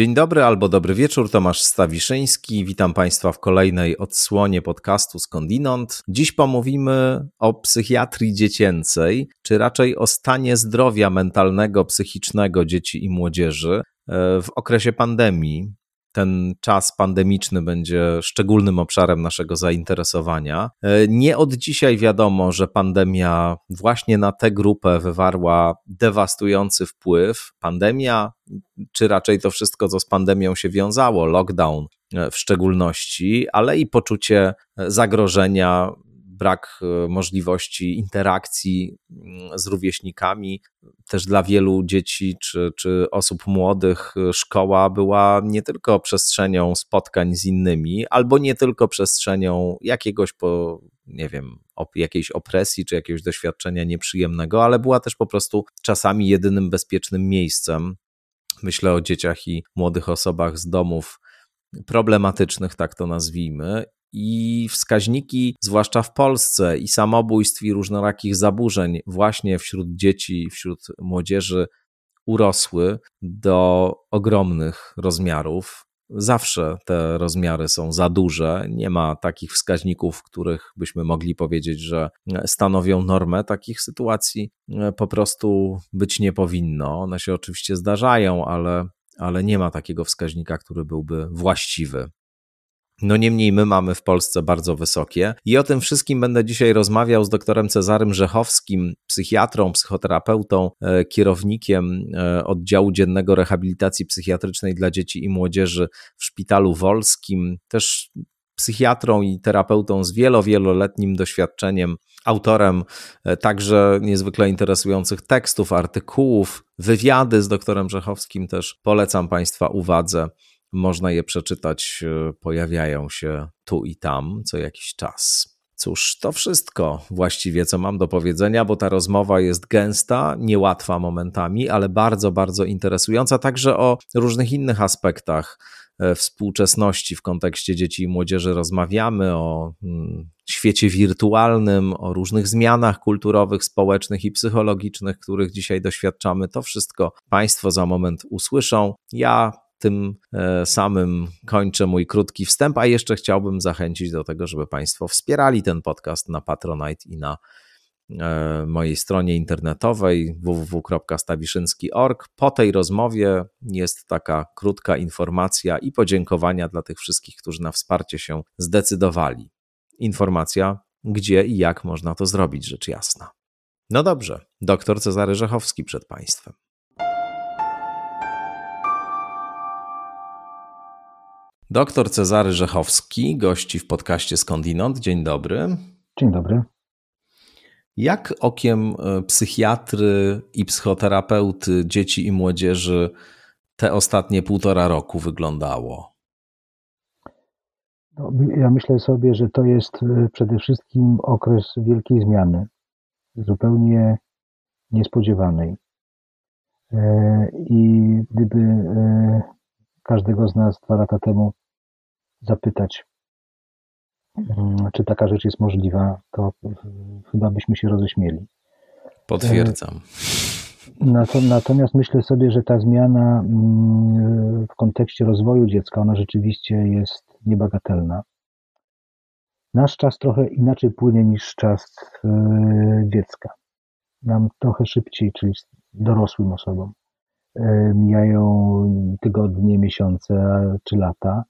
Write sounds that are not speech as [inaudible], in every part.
Dzień dobry albo dobry wieczór, Tomasz Stawiszyński. Witam Państwa w kolejnej odsłonie podcastu Skądinąd. Dziś pomówimy o psychiatrii dziecięcej, czy raczej o stanie zdrowia mentalnego, psychicznego dzieci i młodzieży e, w okresie pandemii ten czas pandemiczny będzie szczególnym obszarem naszego zainteresowania. E, nie od dzisiaj wiadomo, że pandemia właśnie na tę grupę wywarła dewastujący wpływ. Pandemia, czy raczej to wszystko, co z pandemią się wiązało, lockdown e, w szczególności, ale i poczucie zagrożenia brak e, możliwości interakcji mm, z rówieśnikami. Też dla wielu dzieci czy, czy osób młodych e, szkoła była nie tylko przestrzenią spotkań z innymi, albo nie tylko przestrzenią jakiegoś po, nie wiem, op jakiejś opresji czy jakiegoś doświadczenia nieprzyjemnego, ale była też po prostu czasami jedynym bezpiecznym miejscem. Myślę o dzieciach i młodych osobach z domów problematycznych, tak to nazwijmy, i wskaźniki, zwłaszcza w Polsce, i samobójstw, i różnorakich zaburzeń właśnie wśród dzieci, wśród młodzieży urosły do ogromnych rozmiarów. Zawsze te rozmiary są za duże. Nie ma takich wskaźników, których byśmy mogli powiedzieć, że stanowią normę. Takich sytuacji e, po prostu być nie powinno. One się oczywiście zdarzają, ale, ale nie ma takiego wskaźnika, który byłby właściwy. No niemniej my mamy w Polsce bardzo wysokie. I o tym wszystkim będę dzisiaj rozmawiał z doktorem Cezarym Rzechowskim, psychiatrą, psychoterapeutą, e, kierownikiem e, oddziału dziennego rehabilitacji psychiatrycznej dla dzieci i młodzieży w Szpitalu Wolskim, też psychiatrą i terapeutą z wielo, wieloletnim doświadczeniem, autorem e, także niezwykle interesujących tekstów, artykułów, wywiady z doktorem Rzechowskim też. Polecam Państwa uwadze. Można je przeczytać, e, pojawiają się tu i tam co jakiś czas. Cóż, to wszystko właściwie, co mam do powiedzenia, bo ta rozmowa jest gęsta, niełatwa momentami, ale bardzo, bardzo interesująca, także o różnych innych aspektach e, współczesności w kontekście dzieci i młodzieży rozmawiamy, o mm, świecie wirtualnym, o różnych zmianach kulturowych, społecznych i psychologicznych, których dzisiaj doświadczamy. To wszystko Państwo za moment usłyszą. Ja tym e, samym kończę mój krótki wstęp, a jeszcze chciałbym zachęcić do tego, żeby Państwo wspierali ten podcast na Patronite i na e, mojej stronie internetowej www.stawiszynski.org. Po tej rozmowie jest taka krótka informacja i podziękowania dla tych wszystkich, którzy na wsparcie się zdecydowali. Informacja, gdzie i jak można to zrobić, rzecz jasna. No dobrze, doktor Cezary Rzechowski przed Państwem. Doktor Cezary Rzechowski gości w podcaście Skądinąd. Dzień dobry. Dzień dobry. Jak okiem e, psychiatry i psychoterapeuty dzieci i młodzieży te ostatnie półtora roku wyglądało? No, ja myślę sobie, że to jest e, przede wszystkim okres wielkiej zmiany, zupełnie niespodziewanej. E, I gdyby każdego z nas dwa lata temu zapytać, mm, czy taka rzecz jest możliwa, to chyba byśmy się roześmieli. Potwierdzam. Natomiast myślę sobie, że ta zmiana mm, w kontekście rozwoju dziecka, ona rzeczywiście jest niebagatelna. Nasz czas trochę inaczej płynie niż czas e, dziecka. Nam trochę szybciej, czyli dorosłym osobom, e, mijają tygodnie, miesiące czy lata,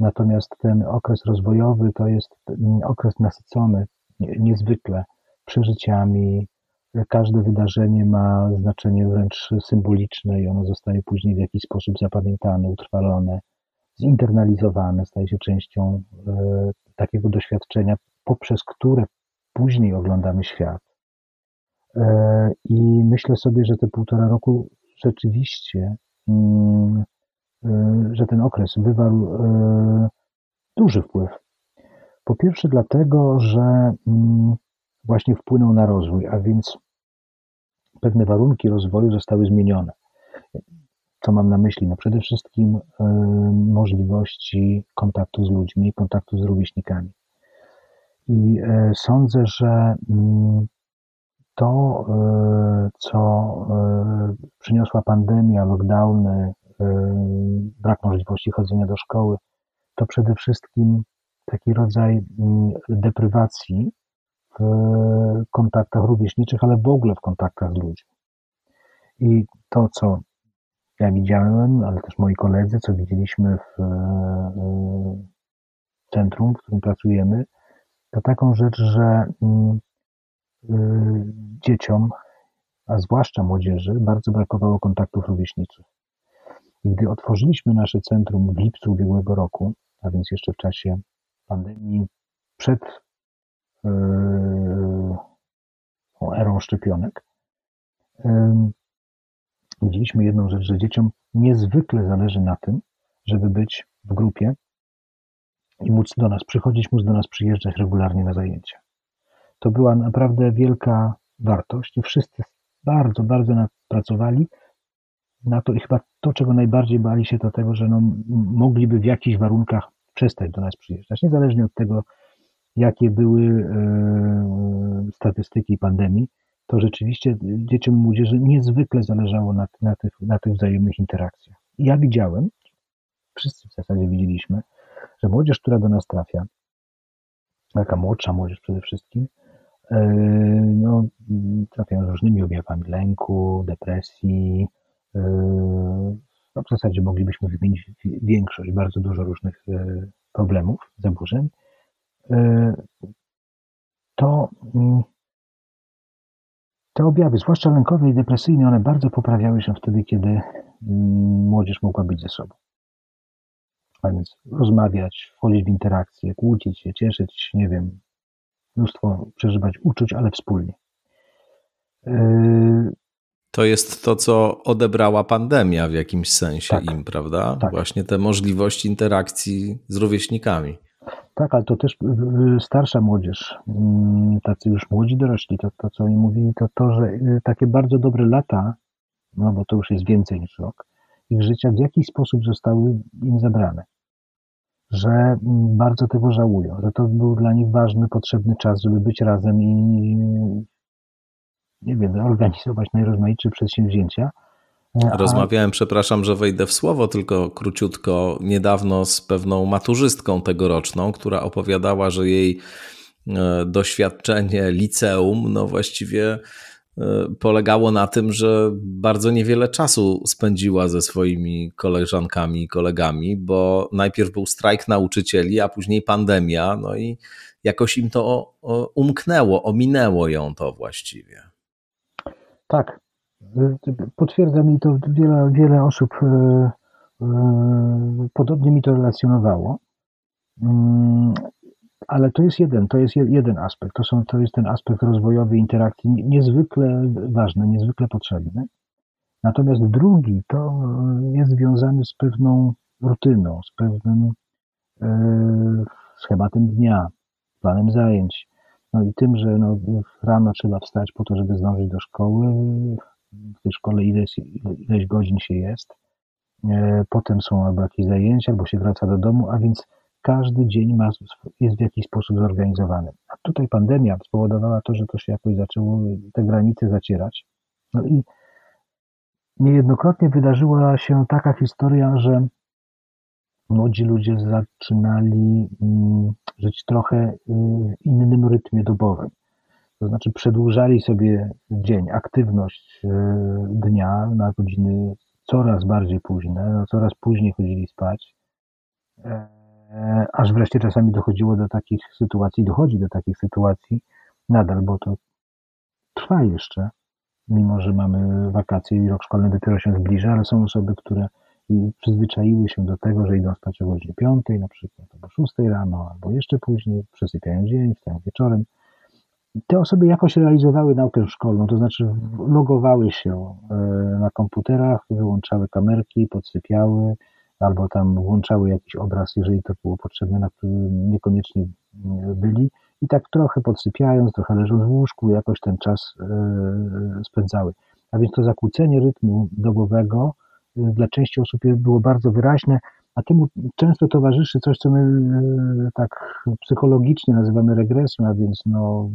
Natomiast ten okres rozwojowy to jest mm, okres nasycony niezwykle przeżyciami. Każde wydarzenie ma znaczenie wręcz symboliczne i ono zostaje później w jakiś sposób zapamiętane, utrwalone, zinternalizowane, staje się częścią e, takiego doświadczenia, poprzez które później oglądamy świat. E, I myślę sobie, że te półtora roku rzeczywiście mm, że ten okres wywarł e, duży wpływ. Po pierwsze, dlatego, że mm, właśnie wpłynął na rozwój, a więc pewne warunki rozwoju zostały zmienione. Co mam na myśli? No przede wszystkim e, możliwości kontaktu z ludźmi, kontaktu z rówieśnikami. I sądzę, że mm, to, co przyniosła pandemia, lockdowny, brak możliwości chodzenia do szkoły, to przede wszystkim taki rodzaj mm, deprywacji w kontaktach rówieśniczych, ale w ogóle w kontaktach z ludźmi. I to, co ja widziałem, ale też moi koledzy, co widzieliśmy w centrum, w którym pracujemy, to taką rzecz, że mm, y, dzieciom, a zwłaszcza młodzieży, bardzo brakowało kontaktów rówieśniczych. Gdy otworzyliśmy nasze centrum w lipcu ubiegłego roku, a więc jeszcze w czasie pandemii, przed yy, erą szczepionek, yy, widzieliśmy jedną rzecz, że dzieciom niezwykle zależy na tym, żeby być w grupie i móc do nas przychodzić, móc do nas przyjeżdżać regularnie na zajęcia. To była naprawdę wielka wartość i wszyscy bardzo, bardzo pracowali na to i chyba to, czego najbardziej bali się, to tego, że no, mogliby w jakichś warunkach przestać do nas przyjeżdżać, niezależnie od tego, jakie były e, statystyki pandemii, to rzeczywiście dzieciom i młodzieży niezwykle zależało na, na, tych, na tych wzajemnych interakcjach. Ja widziałem, wszyscy w zasadzie widzieliśmy, że młodzież, która do nas trafia, taka młodsza młodzież przede wszystkim, e, no, trafiają z różnymi objawami lęku, depresji. E, no, w zasadzie moglibyśmy wymienić większość, bardzo dużo różnych e, problemów, zaburzeń. To mm, te objawy, zwłaszcza lękowe i depresyjne, one bardzo poprawiały się wtedy, kiedy mm, młodzież mogła być ze sobą. A więc rozmawiać, wchodzić w interakcję, kłócić się, cieszyć, nie wiem, mnóstwo przeżywać uczuć, ale wspólnie. To jest to, co odebrała pandemia w jakimś sensie tak, im, prawda? Tak. Właśnie te możliwości interakcji z rówieśnikami. Tak, ale to też starsza młodzież, mm, tacy już młodzi dorośli, to, to co oni mówili, to to, że y, takie bardzo dobre lata, no bo to już jest więcej niż rok, ich życia w jakiś sposób zostały im zabrane że mm, bardzo tego żałują, że to był dla nich ważny, potrzebny czas, żeby być razem i nie wiem, organizować najrozmaitsze przedsięwzięcia. Rozmawiałem, przepraszam, że wejdę w słowo, tylko króciutko, niedawno z pewną maturzystką tegoroczną, która opowiadała, że jej e, doświadczenie liceum, no właściwie Y, polegało na tym, że bardzo niewiele czasu spędziła ze swoimi koleżankami i kolegami, bo najpierw był strajk nauczycieli, a później pandemia, no i jakoś im to umknęło, ominęło ją to właściwie. Tak, potwierdza mi to wiele, wiele osób, y, y, podobnie mi to relacjonowało. Mm, ale to jest jeden, to jest jeden aspekt. To, są, to jest ten aspekt rozwojowy interakcji niezwykle ważny, niezwykle potrzebny. Natomiast drugi to jest związany z pewną rutyną, z pewnym e, schematem dnia, planem zajęć. No i tym, że no, rano trzeba wstać po to, żeby zdążyć do szkoły. W tej szkole ileś, ileś godzin się jest. E, potem są albo jakieś zajęcia, albo się wraca do domu, a więc każdy dzień ma, jest w jakiś sposób zorganizowany. A tutaj pandemia spowodowała to, że to się jakoś zaczęło te granice zacierać. No i niejednokrotnie wydarzyła się taka historia, że młodzi ludzie zaczynali mm, żyć trochę y, w innym rytmie dobowym. To znaczy przedłużali sobie dzień, aktywność y, dnia na godziny coraz bardziej późne, no coraz później chodzili spać. E, aż wreszcie czasami dochodziło do takich sytuacji, dochodzi do takich sytuacji nadal, bo to trwa jeszcze, mimo że mamy wakacje i rok szkolny dopiero się zbliża, ale są osoby, które przyzwyczaiły się do tego, że idą spać o godzinie 5 na przykład, albo 6 rano, albo jeszcze później, przesypiają dzień, wstają wieczorem. Te osoby jakoś realizowały naukę szkolną, to znaczy logowały się e, na komputerach, wyłączały kamerki, podsypiały, albo tam włączały jakiś obraz, jeżeli to było potrzebne, na którym niekoniecznie byli i tak trochę podsypiając, trochę leżąc w łóżku, jakoś ten czas e, spędzały. A więc to zakłócenie rytmu dobowego dla części osób było bardzo wyraźne, a temu często towarzyszy coś, co my e, tak psychologicznie nazywamy regresją, a więc no,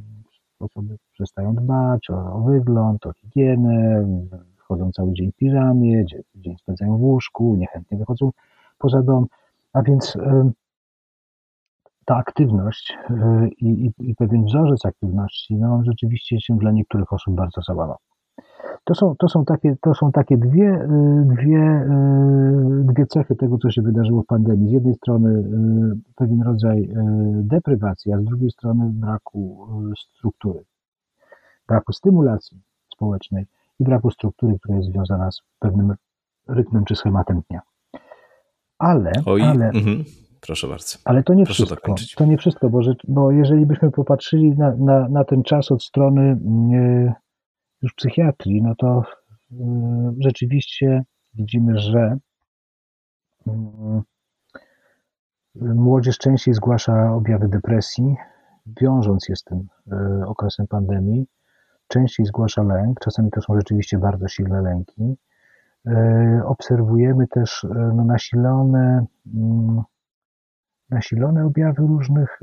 osoby przestają dbać o, o wygląd, o higienę, chodzą cały dzień w piżamie, dzień spędzają spędzają w łóżku, niechętnie wychodzą poza dom, a więc ta aktywność i, i, i pewien wzorzec aktywności no, rzeczywiście się dla niektórych osób bardzo załamał. To są, to są takie, to są takie dwie, y, dwie, y, dwie cechy tego, co się wydarzyło w pandemii. Z jednej strony y, pewien rodzaj deprywacji, a z drugiej strony braku struktury, braku stymulacji społecznej i braku struktury, która jest związana z pewnym rytmem czy schematem dnia. Ale, Oj, ale, mhm. Proszę bardzo. Ale to nie Proszę wszystko. To nie wszystko, bo, bo jeżeli byśmy popatrzyli na, na, na ten czas od strony już psychiatrii, no to y, rzeczywiście widzimy, że y, młodzież częściej zgłasza objawy depresji, wiążąc je z tym y, okresem pandemii, częściej zgłasza lęk, czasami to są rzeczywiście bardzo silne lęki. Obserwujemy też no, nasilone, mm, nasilone objawy różnych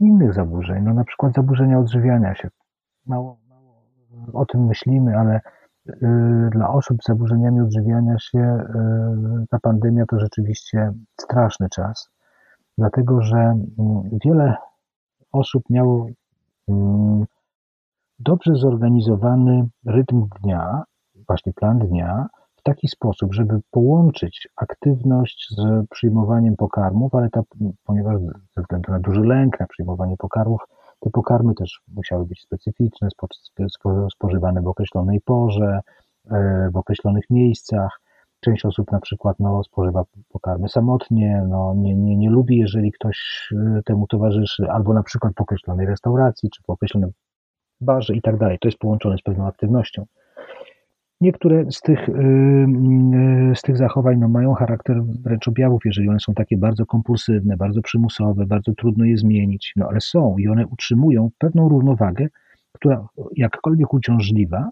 innych zaburzeń, no na przykład zaburzenia odżywiania się, mało, mało o tym myślimy, ale y, dla osób z zaburzeniami odżywiania się y, ta pandemia to rzeczywiście straszny czas, dlatego że mm, wiele osób miało mm, dobrze zorganizowany rytm dnia, właśnie plan dnia, w taki sposób, żeby połączyć aktywność z przyjmowaniem pokarmów, ale ta, ponieważ ze względu na duży lęk na przyjmowanie pokarmów, te pokarmy też musiały być specyficzne, spożywane w określonej porze, e, w określonych miejscach. Część osób na przykład no, spożywa pokarmy samotnie, no, nie, nie, nie lubi, jeżeli ktoś e, temu towarzyszy, albo na przykład w określonej restauracji, czy w określonym barze i tak dalej. To jest połączone z pewną aktywnością. Niektóre z tych, y, y, z tych zachowań no, mają charakter wręcz objawów, jeżeli one są takie bardzo kompulsywne, bardzo przymusowe, bardzo trudno je zmienić, no ale są i one utrzymują pewną równowagę, która jakkolwiek uciążliwa,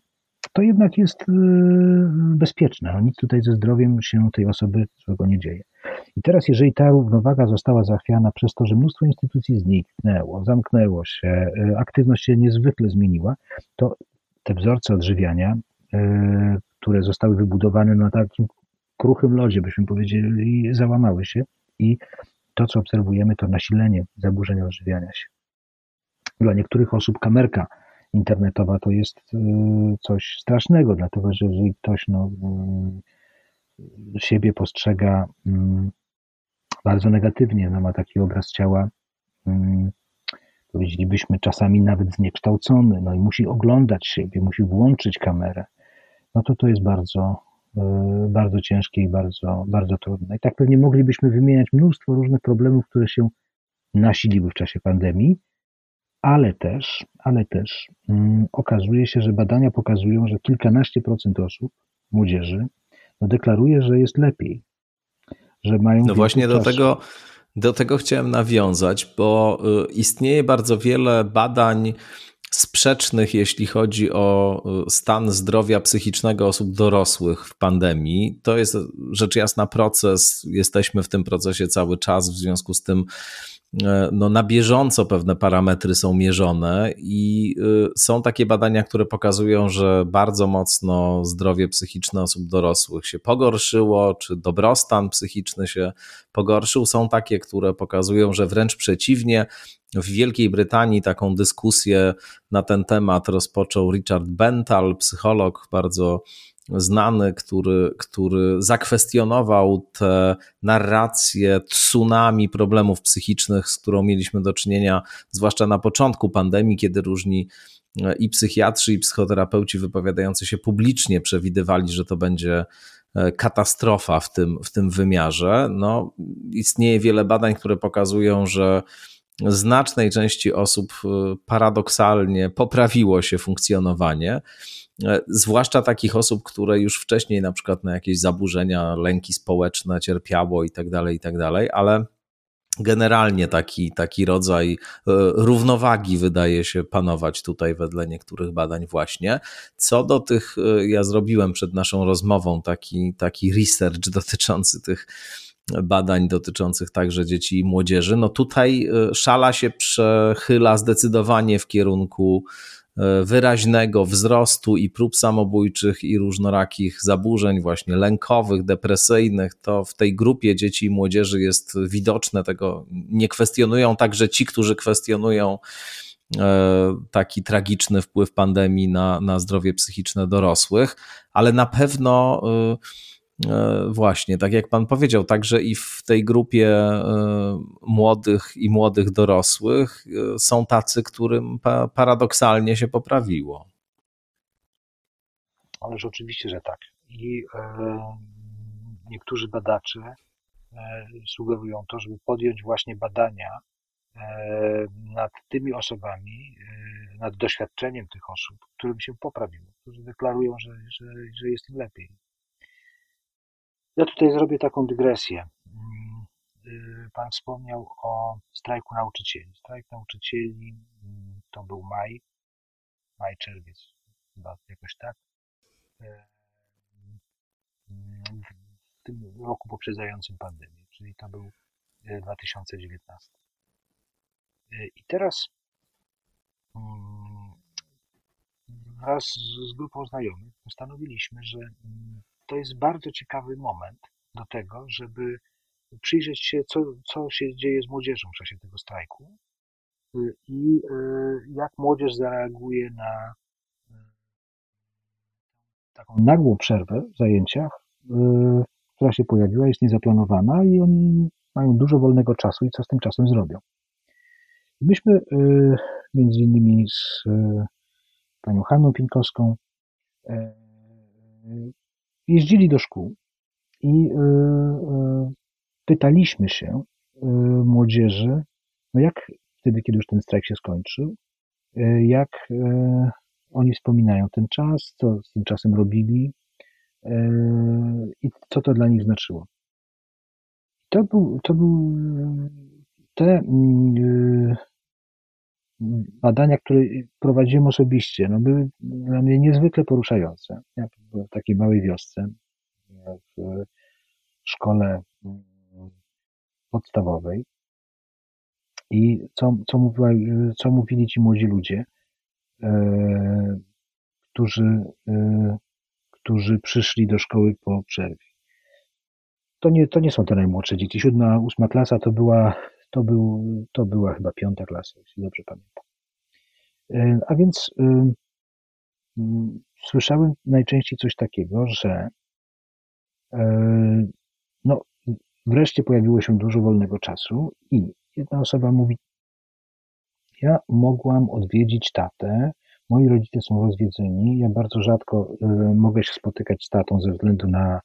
to jednak jest y, bezpieczna. No, nic tutaj ze zdrowiem się tej osoby złego nie dzieje. I teraz, jeżeli ta równowaga została zachwiana przez to, że mnóstwo instytucji zniknęło, zamknęło się, aktywność się niezwykle zmieniła, to te wzorce odżywiania które zostały wybudowane na takim kruchym lodzie, byśmy powiedzieli, załamały się i to, co obserwujemy, to nasilenie zaburzeń odżywiania się. Dla niektórych osób kamerka internetowa to jest e, coś strasznego, dlatego że jeżeli ktoś no, e, siebie postrzega mm, bardzo negatywnie, no, ma taki obraz ciała mm, powiedzielibyśmy czasami nawet zniekształcony, no i musi oglądać siebie, musi włączyć kamerę, no to to jest bardzo, e, bardzo ciężkie i bardzo, bardzo trudne. I tak pewnie moglibyśmy wymieniać mnóstwo różnych problemów, które się nasiliły w czasie pandemii, ale też, ale też um, okazuje się, że badania pokazują, że kilkanaście procent osób, młodzieży, no deklaruje, że jest lepiej, że mają. No właśnie do tego, do tego chciałem nawiązać, bo y, istnieje bardzo wiele badań sprzecznych, jeśli chodzi o y, stan zdrowia psychicznego osób dorosłych w pandemii. To jest rzecz jasna proces, jesteśmy w tym procesie cały czas, w związku z tym no, na bieżąco pewne parametry są mierzone i y, są takie badania, które pokazują, że bardzo mocno zdrowie psychiczne osób dorosłych się pogorszyło, czy dobrostan psychiczny się pogorszył. Są takie, które pokazują, że wręcz przeciwnie. W Wielkiej Brytanii taką dyskusję na ten temat rozpoczął Richard Bental, psycholog bardzo znany, który, który zakwestionował tę narrację tsunami problemów psychicznych, z którą mieliśmy do czynienia, zwłaszcza na początku pandemii, kiedy różni e, i psychiatrzy, i psychoterapeuci wypowiadający się publicznie przewidywali, że to będzie e, katastrofa w tym, w tym wymiarze. No, istnieje wiele badań, które pokazują, że znacznej części osób e, paradoksalnie poprawiło się funkcjonowanie. E, zwłaszcza takich osób, które już wcześniej na przykład na jakieś zaburzenia, lęki społeczne cierpiało i tak dalej, i tak dalej, ale generalnie taki, taki rodzaj e, równowagi wydaje się panować tutaj wedle niektórych badań właśnie. Co do tych, e, ja zrobiłem przed naszą rozmową taki, taki research [laughs] dotyczący tych badań dotyczących także dzieci i młodzieży. No tutaj szala się przechyla zdecydowanie w kierunku wyraźnego wzrostu i prób samobójczych i różnorakich zaburzeń właśnie lękowych, depresyjnych, to w tej grupie dzieci i młodzieży jest widoczne, tego nie kwestionują także ci, którzy kwestionują E, taki tragiczny wpływ pandemii na, na zdrowie psychiczne dorosłych, ale na pewno e, e, właśnie, tak jak pan powiedział, także i w tej grupie młodych i młodych dorosłych są tacy, którym paradoksalnie się poprawiło. Ależ oczywiście, że tak. I e, niektórzy badacze e, sugerują to, żeby podjąć właśnie badania E, nad tymi osobami, e, nad doświadczeniem tych osób, którym się poprawiło, którzy deklarują, że, że, że jest im lepiej. Ja tutaj zrobię taką dygresję. Mm, y, pan wspomniał o strajku nauczycieli. Strajk nauczycieli mm, to był maj, maj, czerwiec, chyba jakoś tak. E, mm, w tym roku poprzedzającym pandemię, czyli to był 2019. I teraz wraz z grupą znajomych postanowiliśmy, że to jest bardzo ciekawy moment do tego, żeby przyjrzeć się, co, co się dzieje z młodzieżą w czasie tego strajku y, i y, jak młodzież zareaguje na y, taką nagłą przerwę w zajęciach, która się pojawiła, jest niezaplanowana i oni mają dużo wolnego czasu i co z tym czasem zrobią. Myśmy między innymi z panią Hanną Pinkowską jeździli do szkół i y, pytaliśmy się młodzieży, no jak wtedy, kiedy już ten strajk się skończył, jak oni wspominają ten czas, co z tym czasem robili i co to dla nich znaczyło. To był, to był te mm, badania, które prowadziłem osobiście, no były dla mnie niezwykle poruszające. Ja byłem w takiej małej wiosce, w szkole mm, podstawowej i co, co, mówiła, co mówili ci młodzi ludzie, e, którzy, e, którzy przyszli do szkoły po przerwie. To nie, to nie są te najmłodsze dzieci. Siódma, ósma klasa to była to, był, to była chyba piąta klasa, jeśli dobrze pamiętam. E, a więc y, mm, słyszałem najczęściej coś takiego, że e, no, wreszcie pojawiło się dużo wolnego czasu i jedna osoba mówi, ja mogłam odwiedzić tatę, moi rodzice są rozwiedzeni, ja bardzo rzadko mogę się spotykać z tatą ze względu na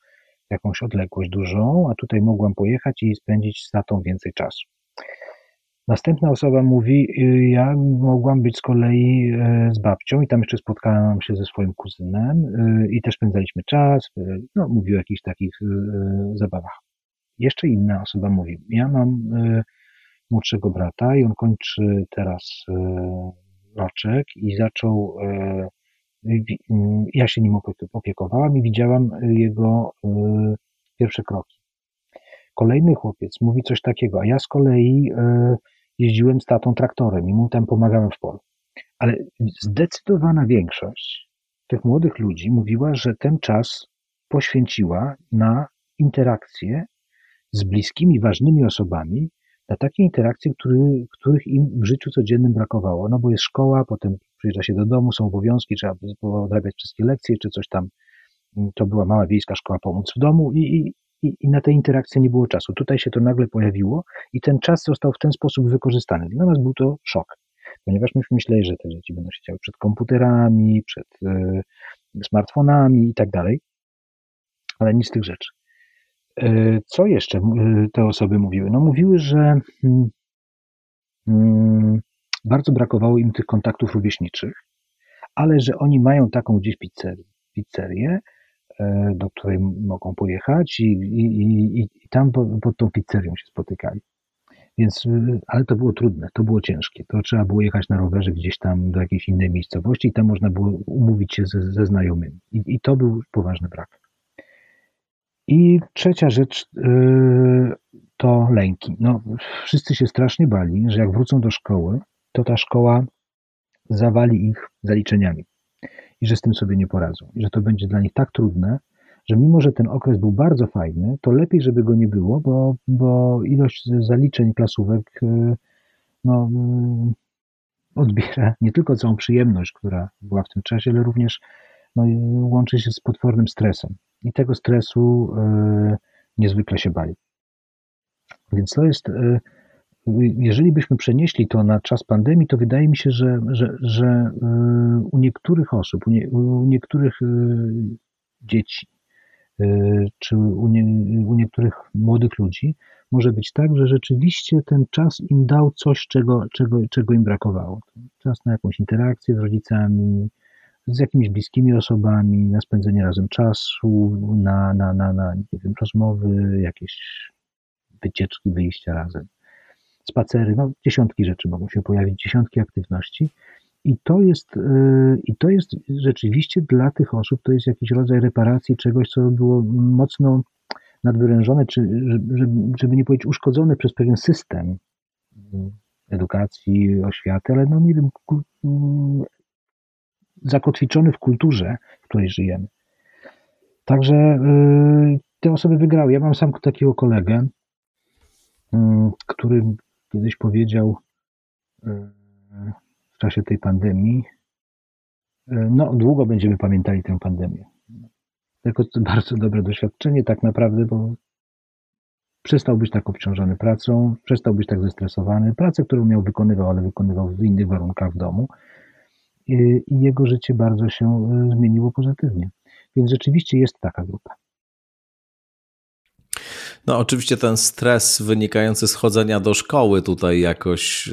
jakąś odległość dużą, a tutaj mogłam pojechać i spędzić z tatą więcej czasu. Następna osoba mówi, y, ja mogłam być z kolei e, z babcią i tam jeszcze spotkałam się ze swoim kuzynem y, i też spędzaliśmy czas, y, no, mówi o jakichś takich zabawach. Jeszcze inna osoba mówi, ja mam młodszego brata i on kończy teraz roczek i zaczął, ja się nim opiekowałam i widziałam jego pierwsze kroki. Kolejny chłopiec mówi coś takiego, a ja z kolei jeździłem z tatą traktorem i mu tam pomagałem w polu. Ale zdecydowana większość tych młodych ludzi mówiła, że ten czas poświęciła na interakcje z bliskimi, ważnymi osobami, na takie interakcje, który, których im w życiu codziennym brakowało. No bo jest szkoła, potem przyjeżdża się do domu, są obowiązki, trzeba odrabiać wszystkie lekcje, czy coś tam. To była mała wiejska szkoła pomóc w domu i, i, i, i na te interakcje nie było czasu. Tutaj się to nagle pojawiło i ten czas został w ten sposób wykorzystany. Dla nas był to szok, ponieważ myśmy myśleli, że te dzieci będą siedziały przed komputerami, przed y, smartfonami i tak dalej, ale nic z tych rzeczy. Y, co jeszcze y, te osoby mówiły? No mówiły, że mm, mm, bardzo brakowało im tych kontaktów rówieśniczych, ale że oni mają taką gdzieś pizzerię, pizzerię E, do której mogą pojechać i, i, i, i tam pod tą pizzerią się spotykali. Więc, y, ale to było trudne, to było ciężkie. To trzeba było jechać na rowerze gdzieś tam do jakiejś innej miejscowości i tam można było umówić się ze, ze znajomymi. I, I, to był poważny brak. I trzecia rzecz yy, to lęki. No, wszyscy się strasznie bali, że jak wrócą do szkoły, to ta szkoła zawali ich zaliczeniami i że z tym sobie nie poradzą. I że to będzie dla nich tak trudne, że mimo, że ten okres był bardzo fajny, to lepiej, żeby go nie było, bo, bo ilość zaliczeń klasówek y, no, y, odbiera nie tylko całą przyjemność, która była w tym czasie, ale również no, łączy się z potwornym stresem. I tego stresu y, niezwykle się bali. Więc to jest, jeżeli byśmy przenieśli to na czas pandemii, to wydaje mi się, że, że, że u niektórych osób, u, nie, u niektórych dzieci, Y, czy u, nie, u niektórych młodych ludzi może być tak, że rzeczywiście ten czas im dał coś, czego, czego, czego im brakowało. Czas na jakąś interakcję z rodzicami, z jakimiś bliskimi osobami, na spędzenie razem czasu, na, na, na, na nie wiem, rozmowy, jakieś wycieczki, wyjścia razem, spacery, no dziesiątki rzeczy mogą się pojawić, dziesiątki aktywności i to jest, y, i to jest rzeczywiście dla tych osób, to jest jakiś rodzaj reparacji czegoś, co było mocno nadwyrężone, czy żeby nie powiedzieć uszkodzone przez pewien system y, edukacji, oświaty, ale no nie wiem, y, zakotwiczony w kulturze, w której żyjemy. Także te osoby wygrały. Ja mam sam takiego kolegę, który kiedyś powiedział, czasie tej pandemii, e, no długo będziemy pamiętali tę pandemię. Tylko to [laughs] bardzo dobre doświadczenie tak naprawdę, bo przestał być tak obciążony pracą, przestał być tak zestresowany. Pracę, którą miał wykonywał, ale wykonywał w innych warunkach w domu i, i jego życie bardzo się e, zmieniło pozytywnie. Więc rzeczywiście jest taka grupa. No, oczywiście ten stres wynikający z chodzenia do szkoły tutaj jakoś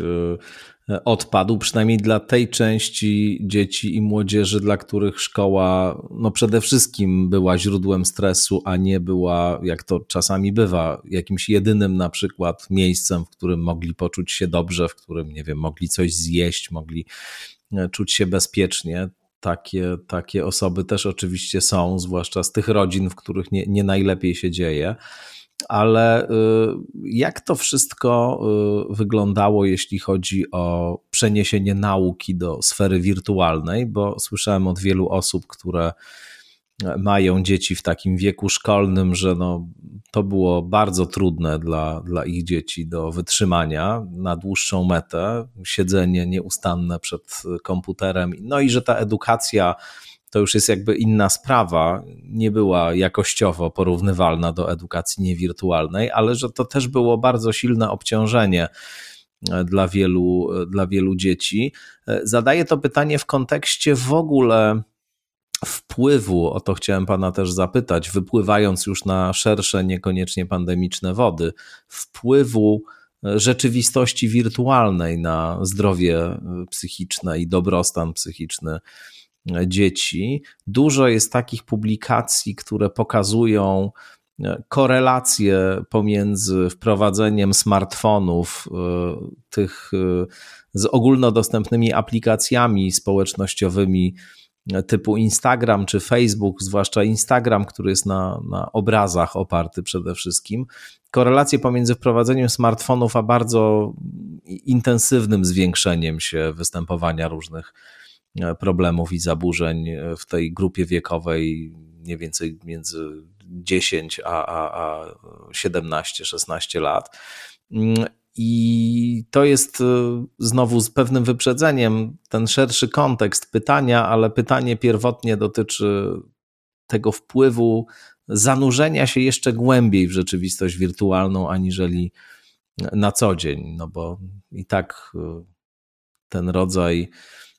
e, odpadł, przynajmniej dla tej części dzieci i młodzieży, dla których szkoła no przede wszystkim była źródłem stresu, a nie była, jak to czasami bywa, jakimś jedynym na przykład miejscem, w którym mogli poczuć się dobrze, w którym, nie wiem, mogli coś zjeść, mogli e, czuć się bezpiecznie. Takie, takie osoby też oczywiście są, zwłaszcza z tych rodzin, w których nie, nie najlepiej się dzieje ale y, jak to wszystko y, wyglądało, jeśli chodzi o przeniesienie nauki do sfery wirtualnej? Bo słyszałem od wielu osób, które mają dzieci w takim wieku szkolnym, że no, to było bardzo trudne dla, dla ich dzieci do wytrzymania na dłuższą metę, siedzenie nieustanne przed komputerem, no i że ta edukacja to już jest jakby inna sprawa, nie była jakościowo porównywalna do edukacji niewirtualnej, ale że to też było bardzo silne obciążenie e, dla wielu, e, dla wielu dzieci. E, zadaję to pytanie w kontekście w ogóle wpływu, o to chciałem Pana też zapytać, wypływając już na szersze, niekoniecznie pandemiczne wody, wpływu rzeczywistości wirtualnej na zdrowie psychiczne i dobrostan psychiczny dzieci. Dużo jest takich publikacji, które pokazują e, korelacje pomiędzy wprowadzeniem smartfonów, e, tych e, z ogólnodostępnymi aplikacjami społecznościowymi typu Instagram czy Facebook, zwłaszcza Instagram, który jest na, na obrazach oparty przede wszystkim. Korelacje pomiędzy wprowadzeniem smartfonów a bardzo intensywnym zwiększeniem się występowania różnych problemów i zaburzeń e, w tej grupie wiekowej mniej więcej między 10 a, a, a 17-16 lat. Mm, I to jest e, znowu z pewnym wyprzedzeniem ten szerszy kontekst pytania, ale pytanie pierwotnie dotyczy tego wpływu zanurzenia się jeszcze głębiej w rzeczywistość wirtualną, aniżeli na co dzień, no bo i tak ten rodzaj E,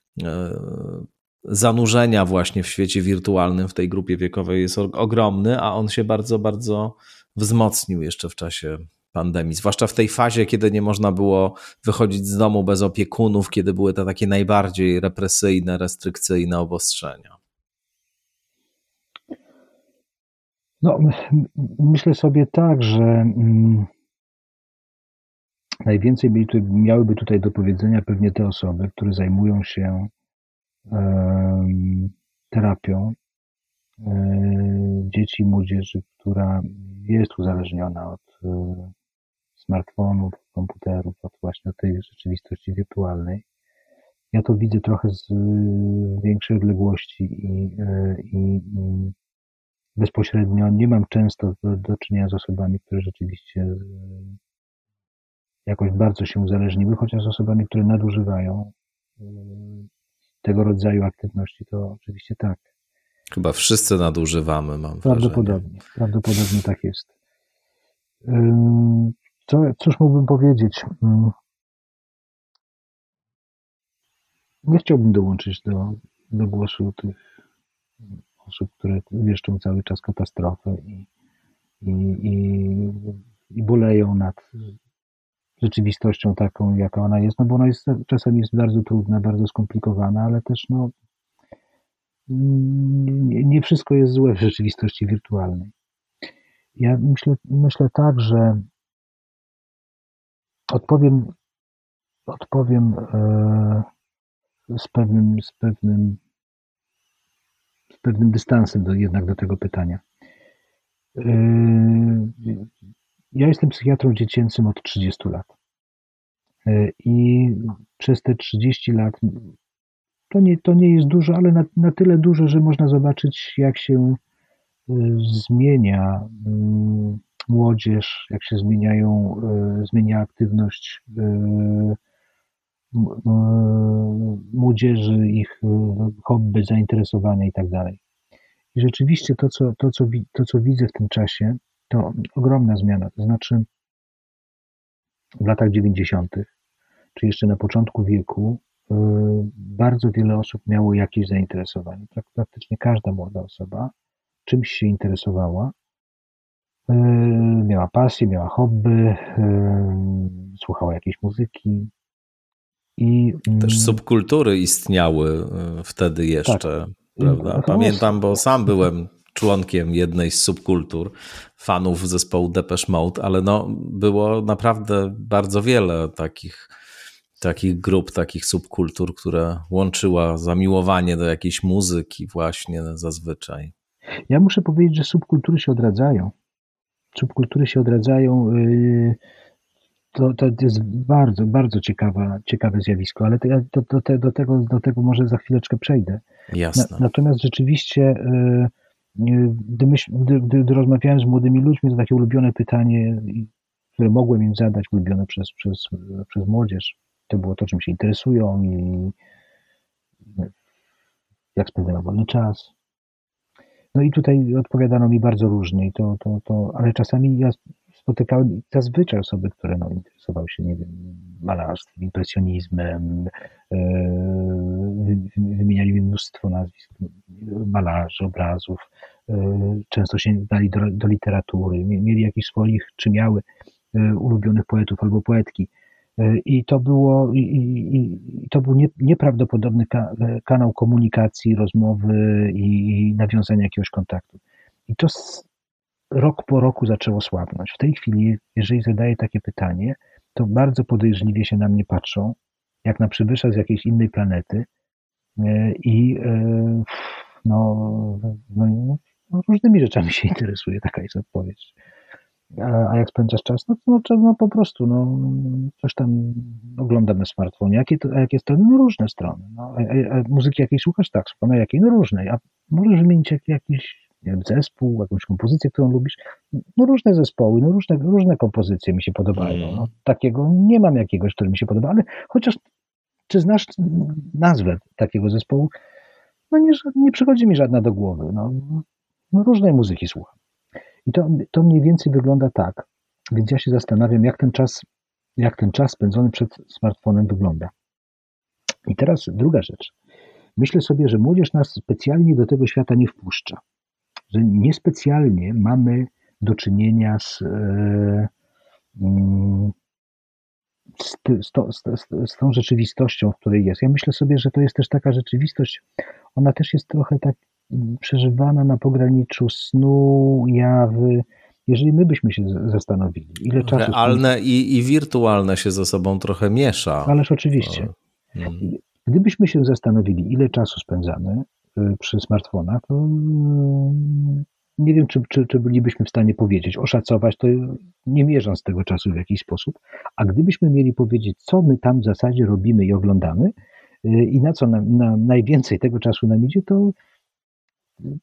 zanurzenia właśnie w świecie wirtualnym w tej grupie wiekowej jest ogromny, a on się bardzo, bardzo wzmocnił jeszcze w czasie pandemii, zwłaszcza w tej fazie, kiedy nie można było wychodzić z domu bez opiekunów, kiedy były te takie najbardziej represyjne, restrykcyjne obostrzenia. No, myślę sobie tak, że mm, Najwięcej miałyby tutaj do powiedzenia pewnie te osoby, które zajmują się terapią e, dzieci i młodzieży, która jest uzależniona od e, smartfonów, komputerów, od właśnie tej rzeczywistości wirtualnej. Ja to widzę trochę z większej odległości i, i bezpośrednio nie mam często do, do czynienia z osobami, które rzeczywiście jakoś bardzo się uzależniły, chociaż z osobami, które nadużywają tego rodzaju aktywności, to oczywiście tak. Chyba wszyscy nadużywamy, mam Prawdopodobnie, wrażenie. prawdopodobnie tak jest. Co, cóż mógłbym powiedzieć? Nie chciałbym dołączyć do, do głosu tych osób, które wieszczą cały czas katastrofę i, i, i, i boleją nad rzeczywistością taką, jaka ona jest, no bo ona jest, czasem jest bardzo trudna, bardzo skomplikowana, ale też no, nie, wszystko jest złe w rzeczywistości wirtualnej. Ja myślę, myślę tak, że odpowiem, odpowiem e, z pewnym, z pewnym, z pewnym dystansem do, jednak do tego pytania. Ja jestem psychiatrą dziecięcym od 30 lat. E, I przez te 30 lat to nie, to nie jest dużo, ale na, na tyle dużo, że można zobaczyć, jak się e, zmienia mm, młodzież, jak się zmieniają, e, zmienia aktywność młodzieży, ich hobby, zainteresowania i tak. I rzeczywiście to co, to, co, to, co widzę w tym czasie, to ogromna zmiana. To znaczy, w latach 90., czy jeszcze na początku wieku, y, bardzo wiele osób miało jakieś zainteresowanie. Praktycznie każda młoda osoba czymś się interesowała, y, miała pasję, miała hobby, y, słuchała jakiejś muzyki. I, Też subkultury istniały wtedy jeszcze, tak. prawda? Pamiętam, bo sam byłem członkiem jednej z subkultur fanów zespołu Depeche Mode, ale no, było naprawdę bardzo wiele takich, takich grup, takich subkultur, które łączyła zamiłowanie do jakiejś muzyki właśnie zazwyczaj. Ja muszę powiedzieć, że subkultury się odradzają. Subkultury się odradzają. Yy, to, to jest bardzo, bardzo ciekawa, ciekawe zjawisko, ale to, do, do, tego, do tego może za chwileczkę przejdę. Jasne. natomiast rzeczywiście yy, gdy, myśl, gdy, gdy, gdy rozmawiałem z młodymi ludźmi, to takie ulubione pytanie, które mogłem im zadać, ulubione przez, przez, przez młodzież, to było to, czym się interesują i jak spędzają wolny czas. No i tutaj odpowiadano mi bardzo różnie, to, to, to, ale czasami ja spotykałem zazwyczaj osoby, które no, interesowały się, nie wiem, malarstwem, impresjonizmem, yy, wymieniali mi mnóstwo nazwisk malarzy, obrazów, yy, często sięgali do, do literatury, mieli jakiś swoich, czy miały yy, ulubionych poetów albo poetki. I to było, i, i to był nie, nieprawdopodobny ka, kanał komunikacji, rozmowy i nawiązania jakiegoś kontaktu. I to rok po roku zaczęło słabnąć. W tej chwili, jeżeli zadaję takie pytanie, to bardzo podejrzliwie się na mnie patrzą, jak na przybysza z jakiejś innej planety e, i e, no, no, no, różnymi rzeczami się interesuje, taka jest odpowiedź. A, jak spędzasz czas? No, no, no po prostu, no, coś tam oglądam na smartfonie. Jakie to, a jakie strony? No różne strony. No, a, a, muzyki jakiej słuchasz? Tak, słucham. Jakiej? No różnej. A możesz wymienić jakiś nie wiem, zespół, jakąś kompozycję, którą lubisz. No różne zespoły, no różne, różne kompozycje mi się podobają. Mm. No, takiego nie mam jakiegoś, który mi się podoba, ale chociaż czy znasz nazwę takiego zespołu? No nie, nie przychodzi mi żadna do głowy. No, no różnej muzyki słucham. I to, to mniej więcej wygląda tak. Więc ja się zastanawiam, jak ten czas, jak ten czas spędzony przed smartfonem wygląda. I teraz druga rzecz. Myślę sobie, że młodzież nas specjalnie do tego świata nie wpuszcza że niespecjalnie mamy do czynienia z, e, mm, z, z, to, z, tą rzeczywistością, w której jest. Ja myślę sobie, że to jest też taka rzeczywistość, ona też jest trochę tak przeżywana na pograniczu snu, jawy. Jeżeli my byśmy się zastanowili, ile czasu. Realne i, i wirtualne się ze sobą trochę miesza. Ależ oczywiście. Hmm. Gdybyśmy się zastanowili, ile czasu spędzamy przy smartfonach, to y, nie wiem, czy, czy, czy bylibyśmy w stanie powiedzieć, oszacować to nie mierząc tego czasu w jakiś sposób, a gdybyśmy mieli powiedzieć, co my tam w zasadzie robimy i oglądamy, i na co nam, na najwięcej tego czasu nam idzie, to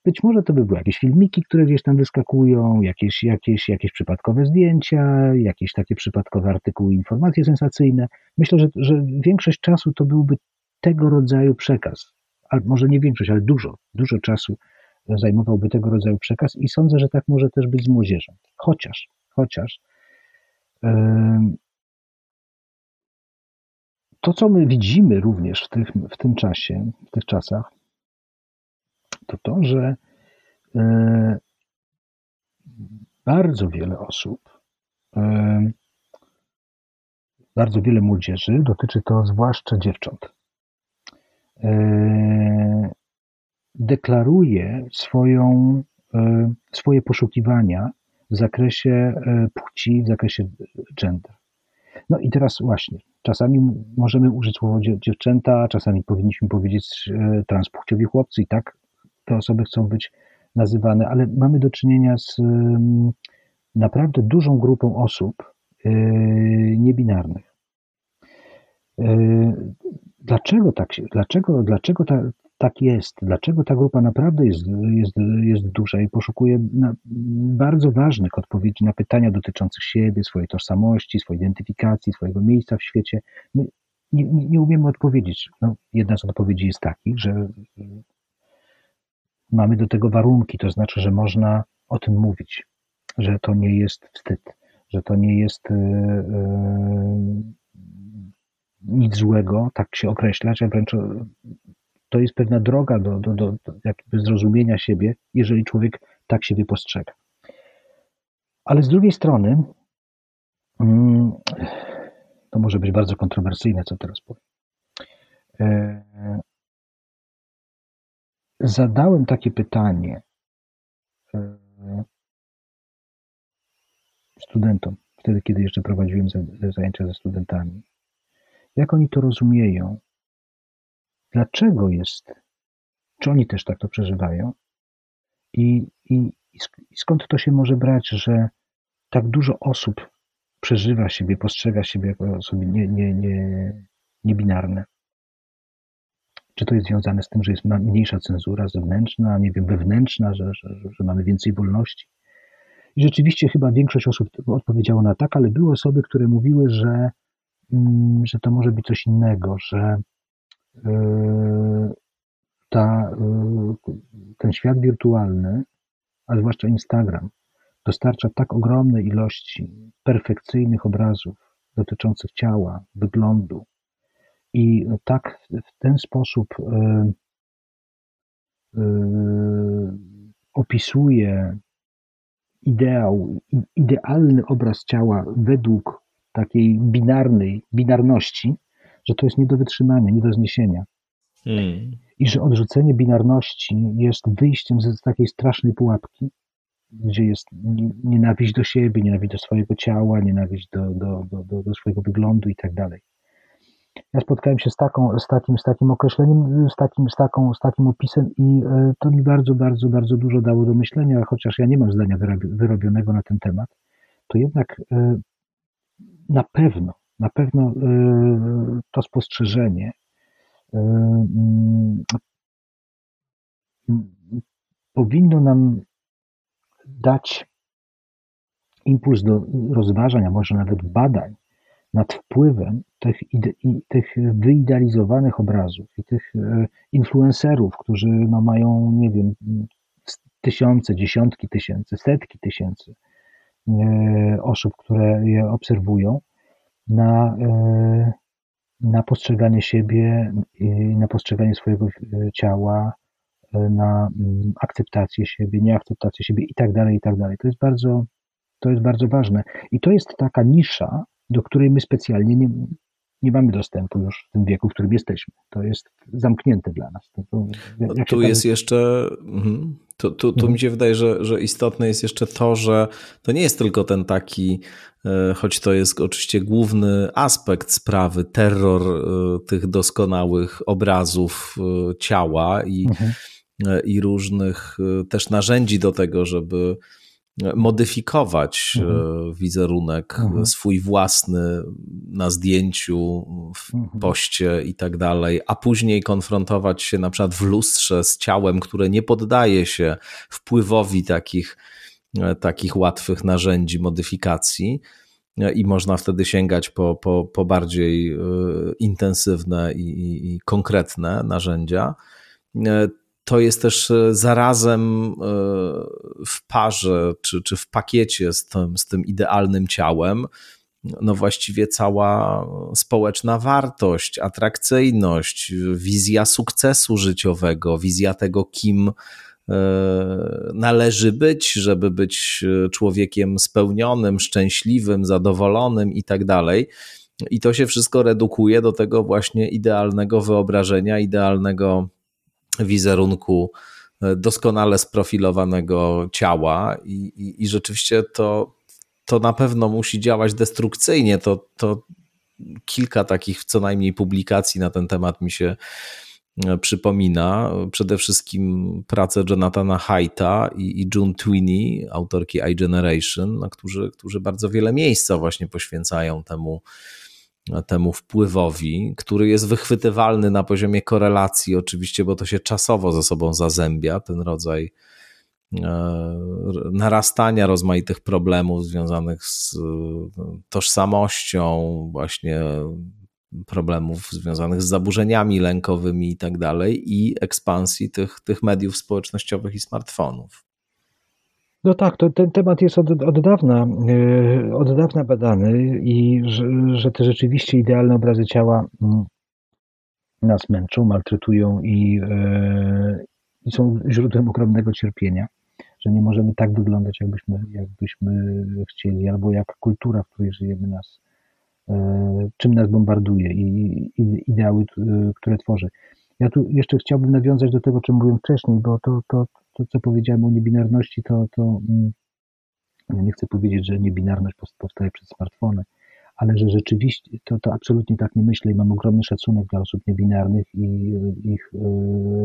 być może to by były jakieś filmiki, które gdzieś tam wyskakują, jakieś, jakieś, jakieś przypadkowe zdjęcia, jakieś takie przypadkowe artykuły, informacje sensacyjne. Myślę, że, że większość czasu to byłby tego rodzaju przekaz. A może nie większość, ale dużo, dużo czasu zajmowałby tego rodzaju przekaz i sądzę, że tak może też być z młodzieżą. Chociaż, chociaż to, co my widzimy również w, tych, w tym czasie, w tych czasach, to to, że e, bardzo wiele osób, e, bardzo wiele młodzieży, dotyczy to zwłaszcza dziewcząt, e, deklaruje swoją, swoje poszukiwania w zakresie płci, w zakresie gender. No i teraz właśnie, czasami możemy użyć słowa dziewczęta, czasami powinniśmy powiedzieć transpłciowi chłopcy i tak te osoby chcą być nazywane, ale mamy do czynienia z naprawdę dużą grupą osób niebinarnych. Dlaczego tak, dlaczego, dlaczego ta, tak jest? Dlaczego ta grupa naprawdę jest, jest, jest duża i poszukuje bardzo ważnych odpowiedzi na pytania dotyczące siebie, swojej tożsamości, swojej identyfikacji, swojego miejsca w świecie? My nie, nie, nie umiemy odpowiedzieć. No, jedna z odpowiedzi jest takich, że mamy do tego warunki, to znaczy, że można o tym mówić, że to nie jest wstyd, że to nie jest yy, nic złego, tak się określać, a wręcz to jest pewna droga do, do, do, do jakby zrozumienia siebie, jeżeli człowiek tak siebie postrzega. Ale z drugiej strony, mm, to może być bardzo kontrowersyjne, co teraz powiem. Zadałem takie pytanie e, studentom, wtedy kiedy jeszcze prowadziłem zajęcia ze studentami. Jak oni to rozumieją? Dlaczego jest? Czy oni też tak to przeżywają? I, i, i skąd to się może brać, że tak dużo osób przeżywa siebie, postrzega siebie jako osoby niebinarne? Nie, nie, nie czy to jest związane z tym, że jest mniejsza cenzura zewnętrzna, nie wiem, wewnętrzna, że, że, że mamy więcej wolności? I rzeczywiście chyba większość osób odpowiedziało na tak, ale były osoby, które mówiły, że, mm, że to może być coś innego, że ta, yy, ten świat wirtualny, a zwłaszcza Instagram, dostarcza tak ogromnej ilości perfekcyjnych obrazów dotyczących ciała, wyglądu, i tak w ten sposób e, opisuje ideał, idealny obraz ciała według takiej binarnej, binarności, że to jest nie do wytrzymania, nie do zniesienia. Hmm. I że odrzucenie binarności jest wyjściem z takiej strasznej pułapki, gdzie jest nienawiść do siebie, nienawiść do swojego ciała, nienawiść do, do, do, do swojego wyglądu i tak dalej. Ja spotkałem się z, taką, z, takim, z takim określeniem, z takim, z, taką, z takim opisem i e, to mi bardzo, bardzo, bardzo dużo dało do myślenia, chociaż ja nie mam zdania wyrobionego na ten temat, to jednak e, na pewno, na pewno e, to spostrzeżenie mm, powinno nam dać impuls do rozważań, a może nawet badań nad wpływem tych, tych wyidealizowanych obrazów i tych e, influencerów, którzy no mają, nie wiem, tysiące, dziesiątki tysięcy, setki tysięcy osób, które je obserwują, na, e, na postrzeganie siebie, na postrzeganie swojego ciała, na mm, akceptację siebie, nieakceptację siebie i tak dalej, i tak dalej. To jest bardzo, to jest bardzo ważne. I to jest taka nisza, do której my specjalnie nie, nie mamy dostępu już w tym wieku, w którym jesteśmy. To jest zamknięte dla nas. To, to, tu jest tam... jeszcze, mhm. tu, tu, tu mhm. mi się wydaje, że, że istotne jest jeszcze to, że to nie jest tylko ten taki, e, choć to jest oczywiście główny aspekt sprawy, terror e, tych doskonałych obrazów e, ciała i, mhm. i różnych też narzędzi do tego, żeby modyfikować mhm. wizerunek mhm. swój własny na zdjęciu, w mhm. poście i tak dalej, a później konfrontować się na przykład w lustrze z ciałem, które nie poddaje się wpływowi takich, takich łatwych narzędzi modyfikacji i można wtedy sięgać po, po, po bardziej e, intensywne i, i konkretne narzędzia. E, to jest też e, zarazem w parze czy, czy w pakiecie z tym, z tym idealnym ciałem, no właściwie cała społeczna wartość, atrakcyjność, wizja sukcesu życiowego, wizja tego, kim E, należy być, żeby być e, człowiekiem spełnionym, szczęśliwym, zadowolonym i tak dalej. I to się wszystko redukuje do tego właśnie idealnego wyobrażenia, idealnego wizerunku e, doskonale sprofilowanego ciała i, i, i rzeczywiście to, to na pewno musi działać destrukcyjnie. To, to kilka takich co najmniej publikacji na ten temat mi się E, przypomina przede wszystkim pracę Jonathana Haidta i, i June Tweeney, autorki iGeneration, no, którzy, którzy bardzo wiele miejsca właśnie poświęcają temu, temu wpływowi, który jest wychwytywalny na poziomie korelacji, oczywiście, bo to się czasowo ze sobą zazębia, ten rodzaj e, narastania rozmaitych problemów związanych z tożsamością, właśnie problemów związanych z zaburzeniami lękowymi i tak dalej, i ekspansji tych, tych mediów społecznościowych i smartfonów. No tak, to, ten temat jest od, od, dawna, e, od dawna badany i że, że te rzeczywiście idealne obrazy ciała mm, nas męczą, maltretują i, e, i są źródłem ogromnego cierpienia, że nie możemy tak wyglądać, jakbyśmy, jakbyśmy chcieli, albo jak kultura, w której żyjemy, nas, E, czym nas bombarduje i, ideały, e, które tworzy. Ja tu jeszcze chciałbym nawiązać do tego, czym mówiłem wcześniej, bo to, to, to co powiedziałem o niebinarności, to, to mm, ja nie chcę powiedzieć, że niebinarność powstaje przez smartfony, ale że rzeczywiście to, to absolutnie tak nie myślę i mam ogromny szacunek dla osób niebinarnych i ich e,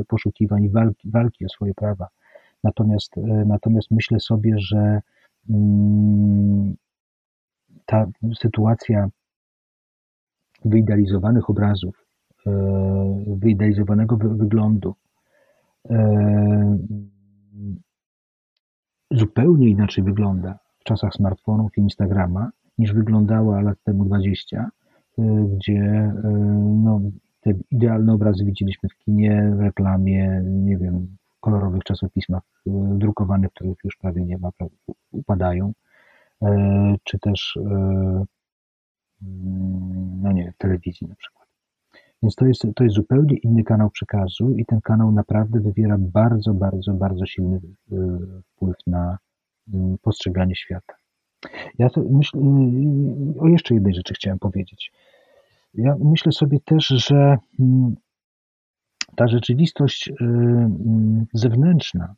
poszukiwań i walki, walki o swoje prawa. Natomiast, natomiast myślę sobie, że mm, ta sytuacja wyidealizowanych obrazów, e, wyidealizowanego wyglądu, e, zupełnie inaczej wygląda w czasach smartfonów i Instagrama, niż wyglądała lat temu 20, e, gdzie no, te idealne obrazy widzieliśmy w kinie, w reklamie, nie wiem, kolorowych czasopismach drukowanych, których już prawie nie ma, upadają, czy też no nie, w telewizji na przykład. Więc to jest, to jest zupełnie inny kanał przekazu i ten kanał naprawdę wywiera bardzo, bardzo, bardzo silny y, wpływ na y, postrzeganie świata. Ja myślę, y, o jeszcze jednej rzeczy chciałem powiedzieć. Ja myślę sobie też, że mm, ta rzeczywistość mm, zewnętrzna,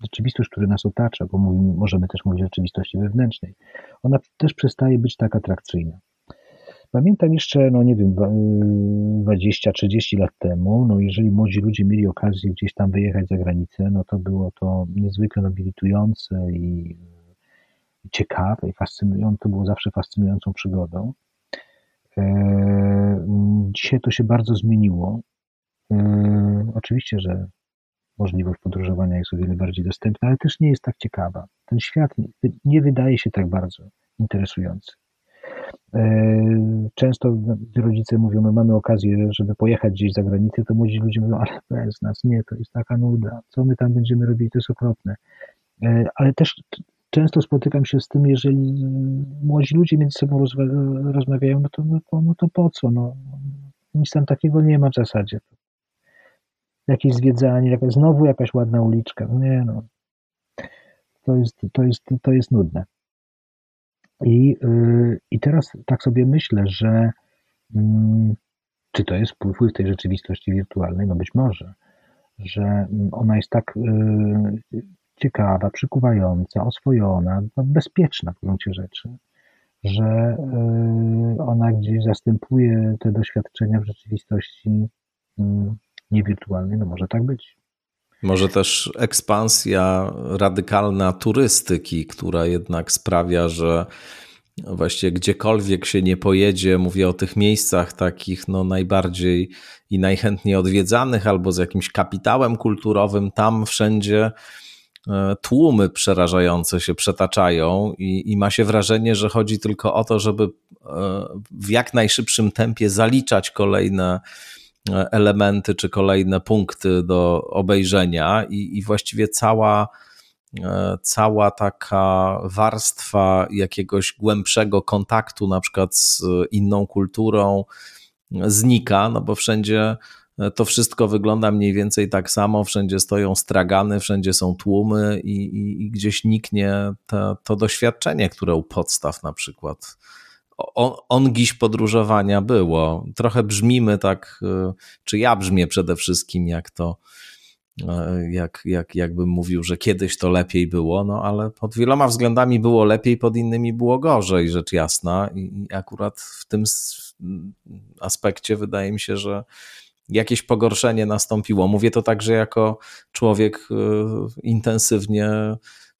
rzeczywistość, która nas otacza, bo mówimy, możemy też mówić o rzeczywistości wewnętrznej, ona też przestaje być tak atrakcyjna. Pamiętam jeszcze, no nie wiem, 20-30 lat temu, no jeżeli młodzi ludzie mieli okazję gdzieś tam wyjechać za granicę, no to było to niezwykle nobilitujące i ciekawe i fascynujące, to było zawsze fascynującą przygodą. E, dzisiaj to się bardzo zmieniło. E, oczywiście, że możliwość podróżowania jest o wiele bardziej dostępna, ale też nie jest tak ciekawa. Ten świat nie wydaje się tak bardzo interesujący. E, często rodzice mówią, my mamy okazję, żeby pojechać gdzieś za granicę, to młodzi ludzie mówią, ale bez nas, nie, to jest taka nuda, co my tam będziemy robili, to jest okropne. E, ale też często spotykam się z tym, jeżeli młodzi ludzie między sobą rozmawiają, no to, no to, no to po co, no, nic tam takiego nie ma w zasadzie jakieś zwiedzanie, jakaś, znowu jakaś ładna uliczka. Nie no. To jest, to jest, to jest nudne. I, yy, I teraz tak sobie myślę, że yy, czy to jest wpływ tej rzeczywistości wirtualnej? No być może, że ona jest tak yy, ciekawa, przykuwająca, oswojona, no bezpieczna w gruncie rzeczy, że yy, ona gdzieś zastępuje te doświadczenia w rzeczywistości yy, niewirtualnej, no może tak być. Może też ekspansja radykalna turystyki, która jednak sprawia, że właściwie gdziekolwiek się nie pojedzie, mówię o tych miejscach takich no najbardziej i najchętniej odwiedzanych albo z jakimś kapitałem kulturowym, tam wszędzie e, tłumy przerażające się przetaczają i, i ma się wrażenie, że chodzi tylko o to, żeby e, w jak najszybszym tempie zaliczać kolejne elementy czy kolejne punkty do obejrzenia i, i właściwie cała E, cała taka warstwa jakiegoś głębszego kontaktu, na przykład z inną kulturą, znika, no bo wszędzie to wszystko wygląda mniej więcej tak samo, wszędzie stoją stragany, wszędzie są tłumy i, i, i gdzieś niknie to, doświadczenie, które u podstaw na przykład ongiś podróżowania było. Trochę brzmimy tak, e, czy ja brzmię przede wszystkim, jak to E, jak, jak, jakbym mówił, że kiedyś to lepiej było, no ale pod wieloma względami było lepiej, pod innymi było gorzej, rzecz jasna. I akurat w tym aspekcie wydaje mi się, że jakieś pogorszenie nastąpiło. Mówię to także jako człowiek e, intensywnie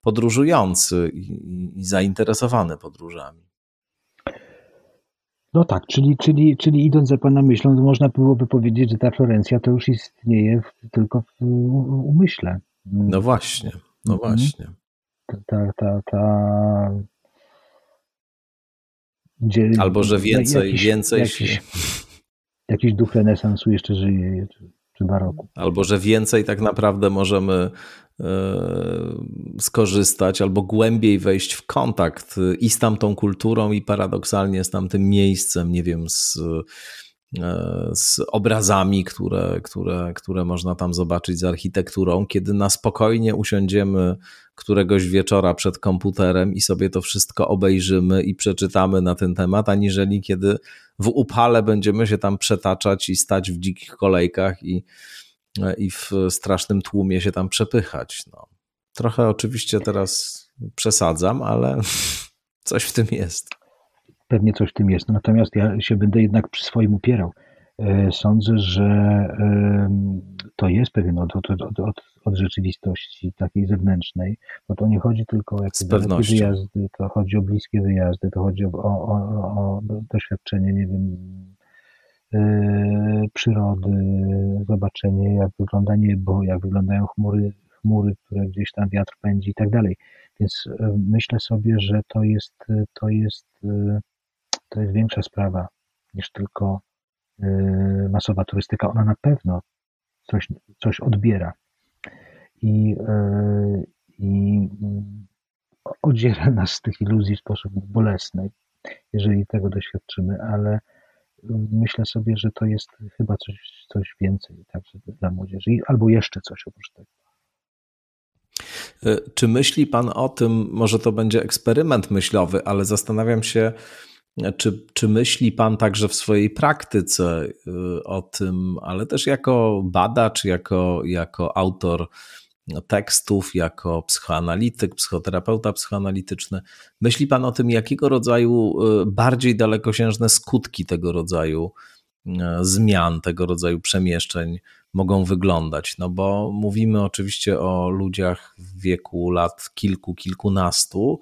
podróżujący i, i zainteresowany podróżami. No tak, czyli, czyli, czyli idąc za Pana myślą, można byłoby powiedzieć, że ta Florencja to już istnieje w, tylko w umyśle. No właśnie, no mhm. właśnie. Ta, ta, ta, ta... Gdzie, Albo, że więcej, jakiś, więcej jakiś, jakiś duch renesansu jeszcze żyje, czy. Albo, że więcej tak naprawdę możemy E, skorzystać albo głębiej wejść w kontakt i z tamtą kulturą, i paradoksalnie z tamtym miejscem, nie wiem, z, z obrazami, które, które, które można tam zobaczyć, z architekturą, kiedy na spokojnie usiądziemy któregoś wieczora przed komputerem i sobie to wszystko obejrzymy i przeczytamy na ten temat, aniżeli kiedy w upale będziemy się tam przetaczać i stać w dzikich kolejkach i, i w strasznym tłumie się tam przepychać. No. Trochę oczywiście teraz przesadzam, ale [laughs] coś w tym jest. Pewnie coś w tym jest. Natomiast ja się będę jednak przy swoim upierał. E, sądzę, że to jest pewien od, od, od, od rzeczywistości takiej zewnętrznej, bo to nie chodzi tylko o jakieś wyjazdy, to chodzi o bliskie wyjazdy, to chodzi o, o, o, doświadczenie, nie wiem, E, przyrody, zobaczenie jak wygląda niebo, jak wyglądają chmury, chmury, które gdzieś tam wiatr pędzi i tak dalej. Więc e, myślę sobie, że to jest, to jest, e, to jest większa sprawa niż tylko masowa turystyka. Ona na pewno coś, coś odbiera i, i mm, odziera nas z tych iluzji w sposób bolesny, jeżeli tego doświadczymy, ale myślę sobie, że to jest chyba coś, coś więcej także dla młodzieży, albo jeszcze coś oprócz tego. Czy myśli Pan o tym, może to będzie eksperyment myślowy, ale zastanawiam się, czy, czy myśli Pan także w swojej praktyce e, o tym, ale też jako badacz, jako, jako autor tekstów jako psychoanalityk, psychoterapeuta psychoanalityczny. Myśli Pan o tym, jakiego rodzaju y, bardziej dalekosiężne skutki tego rodzaju y, zmian, tego rodzaju przemieszczeń mogą wyglądać? No bo mówimy oczywiście o ludziach w wieku lat kilku, kilkunastu,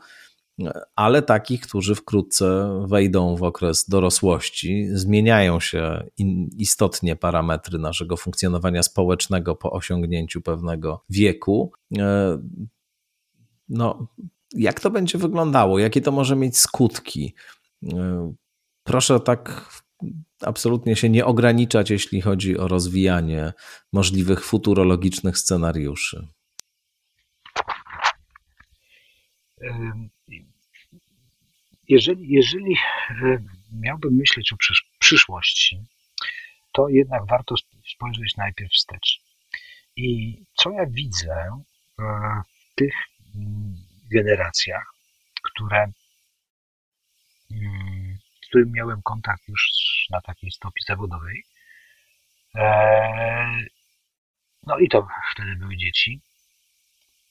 ale takich, którzy wkrótce wejdą w okres dorosłości, zmieniają się istotnie parametry naszego funkcjonowania społecznego po osiągnięciu pewnego wieku. E, no, jak to będzie wyglądało? Jakie to może mieć skutki? E, proszę tak absolutnie się nie ograniczać, jeśli chodzi o rozwijanie możliwych futurologicznych scenariuszy jeżeli, jeżeli e, miałbym myśleć o przyszłości, to jednak warto spojrzeć najpierw wstecz. I co ja widzę e, w tych mm, generacjach, które, mm, z którymi miałem kontakt już na takiej stopie zawodowej, e, no i to wtedy były dzieci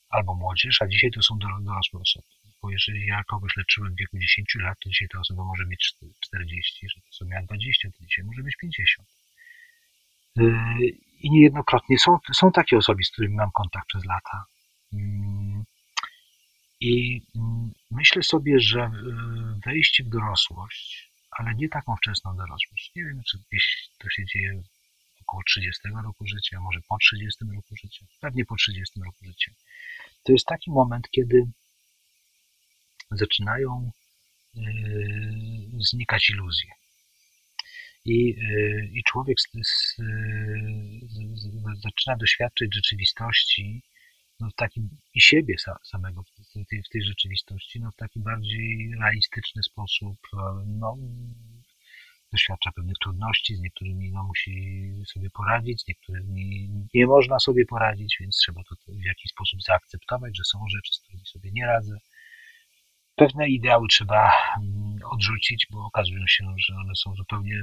albo młodzież, a dzisiaj to są dorosłe osoby bo jeżeli ja kogoś leczyłem w wieku 10 lat, to dzisiaj ta osoba może mieć 40, że to miała 20, to dzisiaj może być 50. I niejednokrotnie są, są takie osoby, z którymi mam kontakt przez lata. Mm, I mm, myślę sobie, że wejście w dorosłość, ale nie taką wczesną dorosłość, nie wiem, czy gdzieś to się dzieje około 30 roku życia, może po 30 roku życia, pewnie po 30 roku życia. To jest taki moment, kiedy zaczynają e, znikać iluzje. I, e, i człowiek z, z, z, zaczyna doświadczać rzeczywistości no, w takim i siebie samego w tej, w tej rzeczywistości no, w taki bardziej realistyczny sposób. No, doświadcza pewnych trudności, z niektórymi no, musi sobie poradzić, z niektórymi nie można sobie poradzić, więc trzeba to w jakiś sposób zaakceptować, że są rzeczy, z którymi sobie nie radzę. Pewne ideały trzeba mm, odrzucić, bo okazują się, że one są zupełnie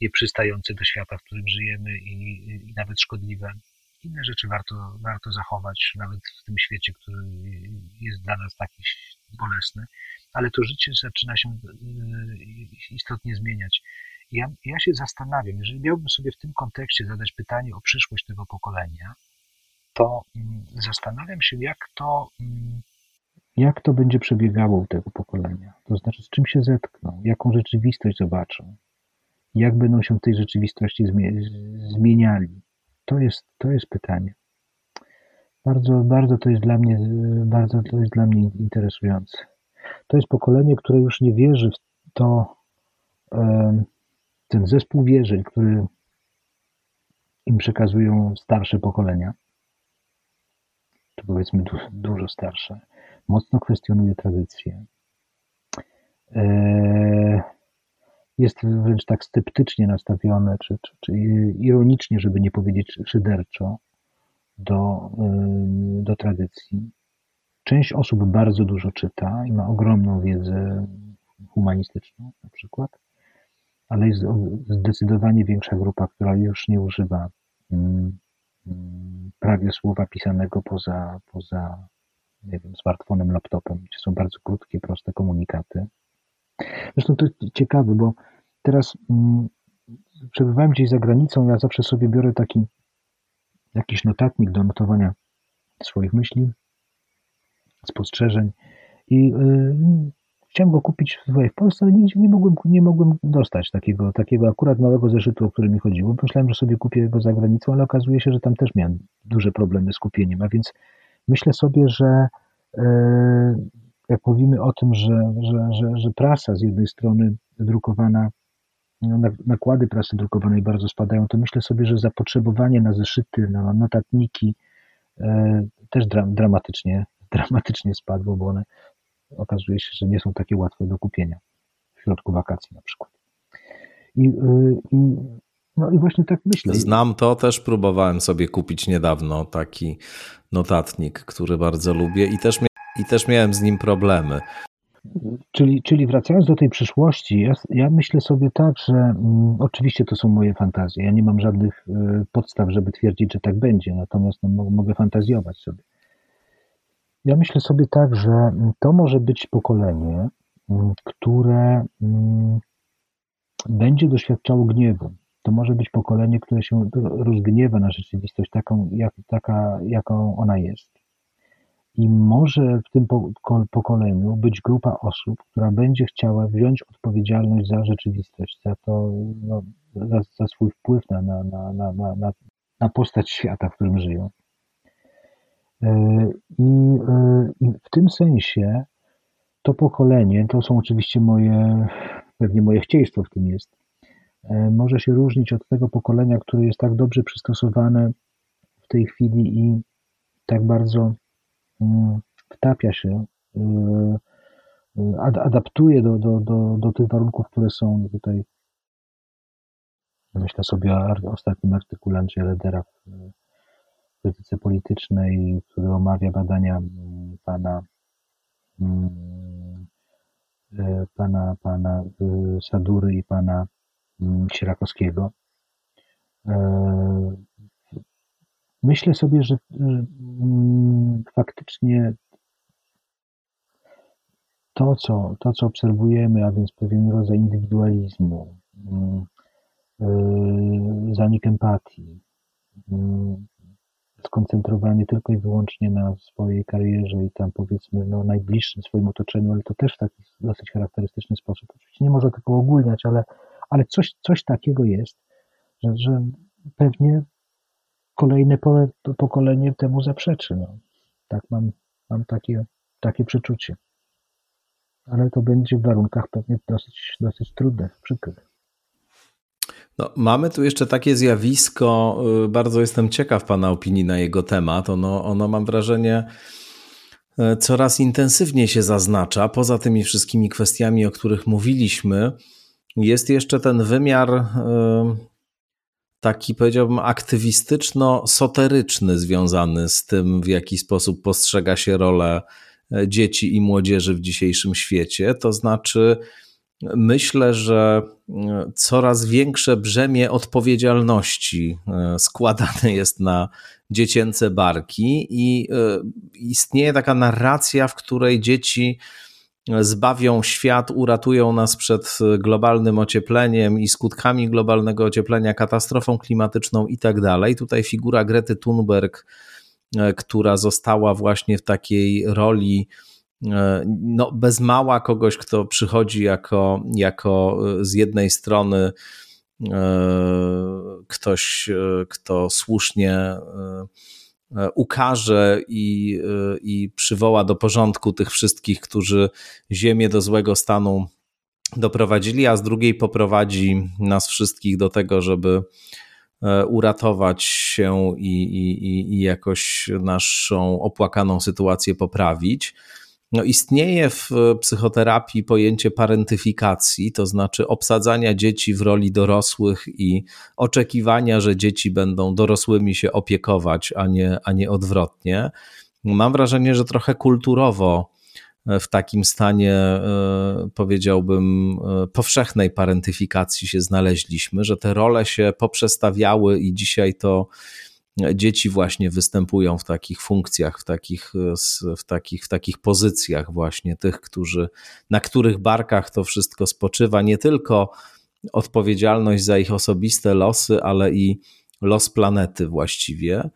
nieprzystające do świata, w którym żyjemy i, i nawet szkodliwe. Inne rzeczy warto, warto zachować, nawet w tym świecie, który jest dla nas taki bolesny ale to życie zaczyna się y, istotnie zmieniać. Ja, ja się zastanawiam, jeżeli miałbym sobie w tym kontekście zadać pytanie o przyszłość tego pokolenia, to mm, zastanawiam się, jak to, mm, jak to będzie przebiegało u tego pokolenia. To znaczy, z czym się zetkną, jaką rzeczywistość zobaczą, jak będą się w tej rzeczywistości zmieniali. To jest, to jest pytanie. Bardzo, bardzo to jest dla mnie, bardzo to jest dla mnie interesujące. To jest pokolenie, które już nie wierzy w to, ten zespół wierzeń, który im przekazują starsze pokolenia, czy powiedzmy dużo starsze, mocno kwestionuje tradycję. E, jest wręcz tak sceptycznie nastawione, czy, czy, czy ironicznie, żeby nie powiedzieć szyderczo, do, do tradycji. Część osób bardzo dużo czyta i ma ogromną wiedzę humanistyczną na przykład, ale jest zdecydowanie większa grupa, która już nie używa mm, mm, prawie słowa pisanego poza, poza nie wiem, smartfonem, laptopem, gdzie są bardzo krótkie, proste komunikaty. Zresztą to ciekawe, bo teraz mm, przebywałem gdzieś za granicą, ja zawsze sobie biorę taki jakiś notatnik do notowania swoich myśli spostrzeżeń i y, chciałem go kupić tutaj w Polsce, ale nigdzie nie mogłem, nie mogłem dostać takiego, takiego akurat małego zeszytu, o który mi chodziło. Myślałem, że sobie kupię go za granicą, ale okazuje się, że tam też miałem duże problemy z kupieniem, a więc myślę sobie, że y, jak mówimy o tym, że, że, że, że prasa z jednej strony drukowana, no, nakłady prasy drukowanej bardzo spadają, to myślę sobie, że zapotrzebowanie na zeszyty, na notatniki y, też dramatycznie dramatycznie spadło, bo one okazuje się, że nie są takie łatwe do kupienia w środku wakacji na przykład. I, y, i no i właśnie tak myślę. Znam to, też próbowałem sobie kupić niedawno taki notatnik, który bardzo lubię i też, i też miałem z nim problemy. Czyli, czyli wracając do tej przyszłości, ja, ja myślę sobie tak, że mm, oczywiście to są moje fantazje. Ja nie mam żadnych y, podstaw, żeby twierdzić, że tak będzie, natomiast no, mogę fantazjować sobie. Ja myślę sobie tak, że to może być pokolenie, mm, które mm, będzie doświadczało gniewu. To może być pokolenie, które się rozgniewa na rzeczywistość taką, jak, taka, jaką ona jest. I może w tym pokoleniu być grupa osób, która będzie chciała wziąć odpowiedzialność za rzeczywistość, za to, no, za, za, swój wpływ na, na, na, na, na, na postać świata, w którym żyją. E, I, e, I w tym sensie to pokolenie, to są oczywiście moje, pewnie moje chcieństwo w tym jest, może się różnić od tego pokolenia, które jest tak dobrze przystosowane w tej chwili i tak bardzo mm, wtapia się, adaptuje do, do, do, do tych warunków, które są tutaj. Myślę sobie o ostatnim artykule Andrzeja Ledera w krytyce politycznej, który omawia badania mm, pana mm, e, pana, pana e, Sadury i pana Sierakowskiego. E, myślę sobie, że faktycznie to co, to, co obserwujemy, a więc pewien rodzaj indywidualizmu, zanik empatii, mm, skoncentrowanie tylko i wyłącznie na swojej karierze i tam powiedzmy no, najbliższym swoim otoczeniu, ale to też w taki dosyć charakterystyczny sposób. Oczywiście nie można tego ogólniać, ale, ale coś, coś takiego jest, że, że pewnie kolejne pokolenie temu zaprzeczy. No. Tak mam, mam takie, takie przeczucie. Ale to będzie w warunkach pewnie dosyć, dosyć trudnych, przykrych. No, mamy tu jeszcze takie zjawisko, y, bardzo jestem ciekaw Pana opinii na jego temat. Ono, ono mam wrażenie, y, coraz intensywniej się zaznacza. Poza tymi wszystkimi kwestiami, o których mówiliśmy, jest jeszcze ten wymiar y, taki, powiedziałbym, aktywistyczno-soteryczny, związany z tym, w jaki sposób postrzega się rolę dzieci i młodzieży w dzisiejszym świecie. To znaczy, Myślę, że e, coraz większe brzemię odpowiedzialności e, składane jest na dziecięce barki i e, istnieje taka narracja, w której dzieci zbawią świat, uratują nas przed globalnym ociepleniem i skutkami globalnego ocieplenia, katastrofą klimatyczną i tak dalej. Tutaj figura Grety Thunberg, która została właśnie w takiej roli E, no, bez mała kogoś, kto przychodzi jako, jako e, z jednej strony e, ktoś, kto słusznie ukaże i, i przywoła do porządku tych wszystkich, którzy Ziemię do złego stanu doprowadzili, a z drugiej poprowadzi nas wszystkich do tego, żeby uratować się i, i, i jakoś naszą opłakaną sytuację poprawić. No, istnieje w psychoterapii pojęcie parentyfikacji, to znaczy obsadzania dzieci w roli dorosłych i oczekiwania, że dzieci będą dorosłymi się opiekować, a nie, a nie odwrotnie. Mam wrażenie, że trochę kulturowo w takim stanie, e, powiedziałbym, e, powszechnej parentyfikacji się znaleźliśmy, że te role się poprzestawiały i dzisiaj to dzieci właśnie występują w takich funkcjach, w takich, w takich, w takich pozycjach właśnie tych, którzy, na których barkach to wszystko spoczywa, nie tylko odpowiedzialność za ich osobiste losy, ale i los planety właściwie.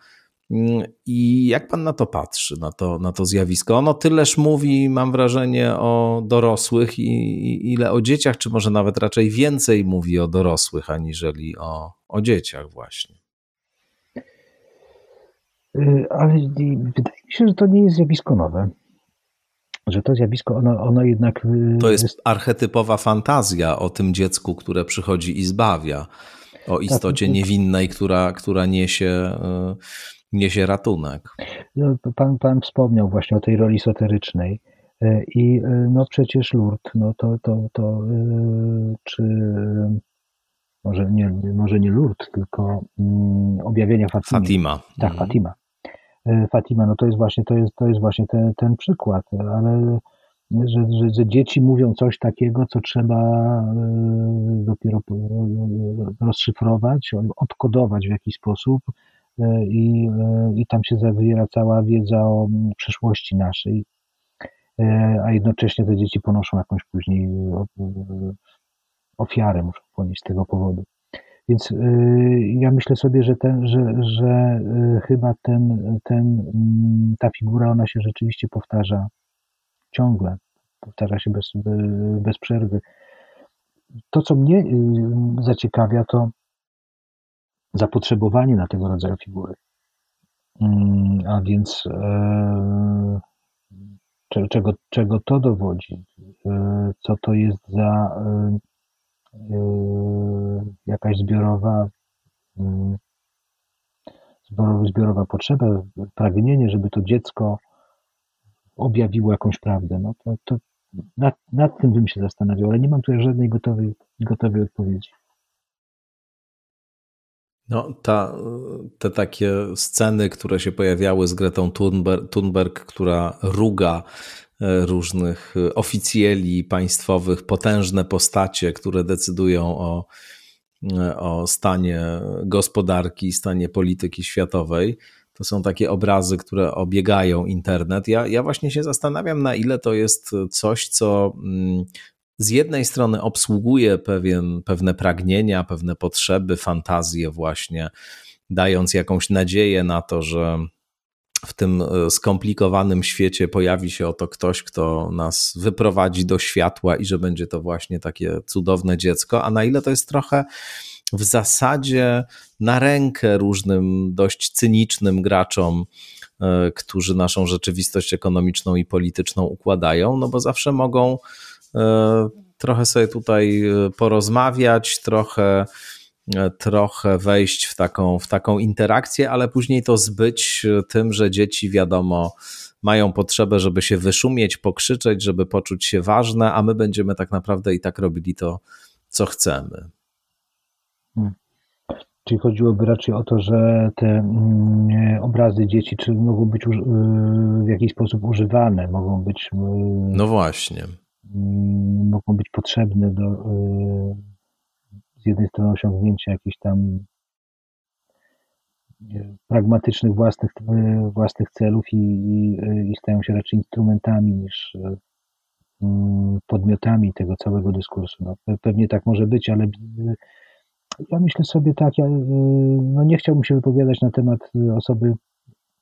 I jak pan na to patrzy, na to, na to zjawisko? Ono tyleż mówi, mam wrażenie, o dorosłych, i, i ile o dzieciach, czy może nawet raczej więcej mówi o dorosłych, aniżeli o, o dzieciach, właśnie. Y, ale wydaje mi się, że to nie jest zjawisko nowe. Że to zjawisko, ono, ono jednak. Y, to jest archetypowa fantazja o tym dziecku, które przychodzi i zbawia, o tak, istocie tak, niewinnej, która, która niesie, y, niesie ratunek. No, pan, pan wspomniał właśnie o tej roli soterycznej. I no przecież Lourdes, no to, to, to czy może nie, może nie Lourdes, tylko um, objawienia Fatimy. Fatima. Tak. Fatima. E, Fatima, no to jest właśnie, to jest, to jest właśnie ten, ten przykład, ale że, że, że, dzieci mówią coś takiego, co trzeba e, dopiero rozszyfrować, odkodować w jakiś sposób e, i, i tam się zawiera cała wiedza o przyszłości naszej, a jednocześnie te dzieci ponoszą jakąś później ofiarę, muszą ponieść z tego powodu. Więc y, ja myślę sobie, że, ten, że, że y, chyba ten, ten, mm, ta figura, ona się rzeczywiście powtarza ciągle, powtarza się bez, bez przerwy. To, co mnie y, zaciekawia, to zapotrzebowanie na tego rodzaju figury. Mm, a więc czego, czego to dowodzi? Co to jest za jakaś zbiorowa, yy, zbiorowa potrzeba, pragnienie, żeby to dziecko objawiło jakąś prawdę. No to, to nad, nad tym bym się zastanawiał, ale nie mam tutaj żadnej gotowej, gotowej odpowiedzi. No, ta, te takie sceny, które się pojawiały z Gretą Thunberg, Thunberg która ruga różnych e, oficjeli państwowych, potężne postacie, które decydują o, e, o stanie gospodarki, stanie polityki światowej. To są takie obrazy, które obiegają internet. Ja, ja właśnie się zastanawiam, na ile to jest coś, co mm, z jednej strony obsługuje pewien, pewne pragnienia, pewne potrzeby, fantazje, właśnie dając jakąś nadzieję na to, że w tym e, skomplikowanym świecie pojawi się oto ktoś, kto nas wyprowadzi do światła i że będzie to właśnie takie cudowne dziecko, a na ile to jest trochę w zasadzie na rękę różnym dość cynicznym graczom, e, którzy naszą rzeczywistość ekonomiczną i polityczną układają, no bo zawsze mogą e, trochę sobie tutaj porozmawiać, trochę trochę wejść w taką, w taką interakcję, ale później to zbyć tym, że dzieci wiadomo mają potrzebę, żeby się wyszumieć, pokrzyczeć, żeby poczuć się ważne, a my będziemy tak naprawdę i tak robili to, co chcemy. Hmm. Czyli chodziłoby raczej o to, że te mm, obrazy dzieci czy mogą być y, w jakiś sposób używane, mogą być. Y, no właśnie. Mm, mogą być potrzebne do y, z jednej strony osiągnięcia jakichś tam pragmatycznych własnych, własnych celów i, i, i stają się raczej instrumentami niż mm, podmiotami tego całego dyskursu. No, pewnie tak może być, ale ja myślę sobie tak, ja no nie chciałbym się wypowiadać na temat osoby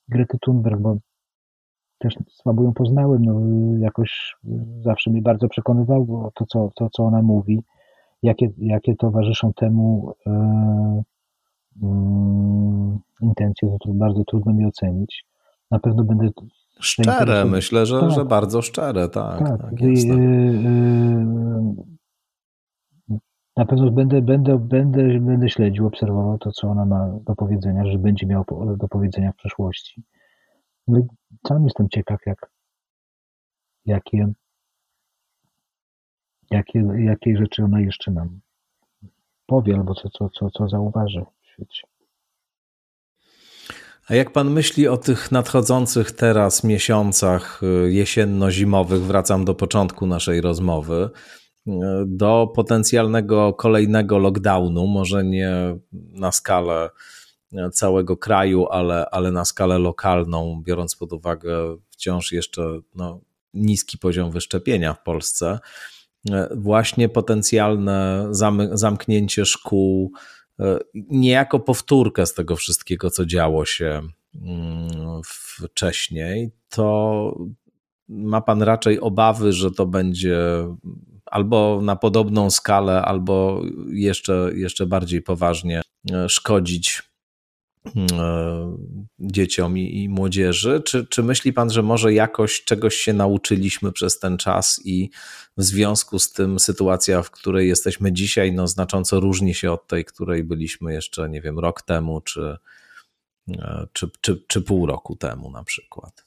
Grety Thunberg, bo też słabo ją poznałem, no jakoś zawsze mnie bardzo przekonywało to, co, to, co ona mówi jakie, jakie towarzyszą temu e, mm, intencje, to bardzo trudno mi ocenić. Na pewno będę. Szczere, myślę, że, tak. że bardzo szczere, tak. tak, tak I, y, y, na pewno będę, będę, będę, będę śledził, obserwował to, co ona ma do powiedzenia, że będzie miała do powiedzenia w przyszłości. No i sam jestem ciekaw, jak, jakie jakie, jakie rzeczy ona jeszcze nam powie, albo co, co, co, co zauważy w świecie. A jak pan myśli o tych nadchodzących teraz miesiącach y, jesienno-zimowych, wracam do początku naszej rozmowy, y, do potencjalnego kolejnego lockdownu, może nie na skalę y, całego kraju, ale, ale na skalę lokalną, biorąc pod uwagę wciąż jeszcze no, niski poziom wyszczepienia w Polsce. E, właśnie potencjalne zamknięcie szkół, e, niejako powtórkę z tego wszystkiego, co działo się mm, wcześniej, to ma pan raczej obawy, że to będzie albo na podobną skalę, albo jeszcze, jeszcze bardziej poważnie e, szkodzić dzieciom i, i, młodzieży? Czy, czy myśli Pan, że może jakoś czegoś się nauczyliśmy przez ten czas i w związku z tym sytuacja, w której jesteśmy dzisiaj, no znacząco różni się od tej, której byliśmy jeszcze, nie wiem, rok temu, czy, e, czy, czy, czy pół roku temu na przykład?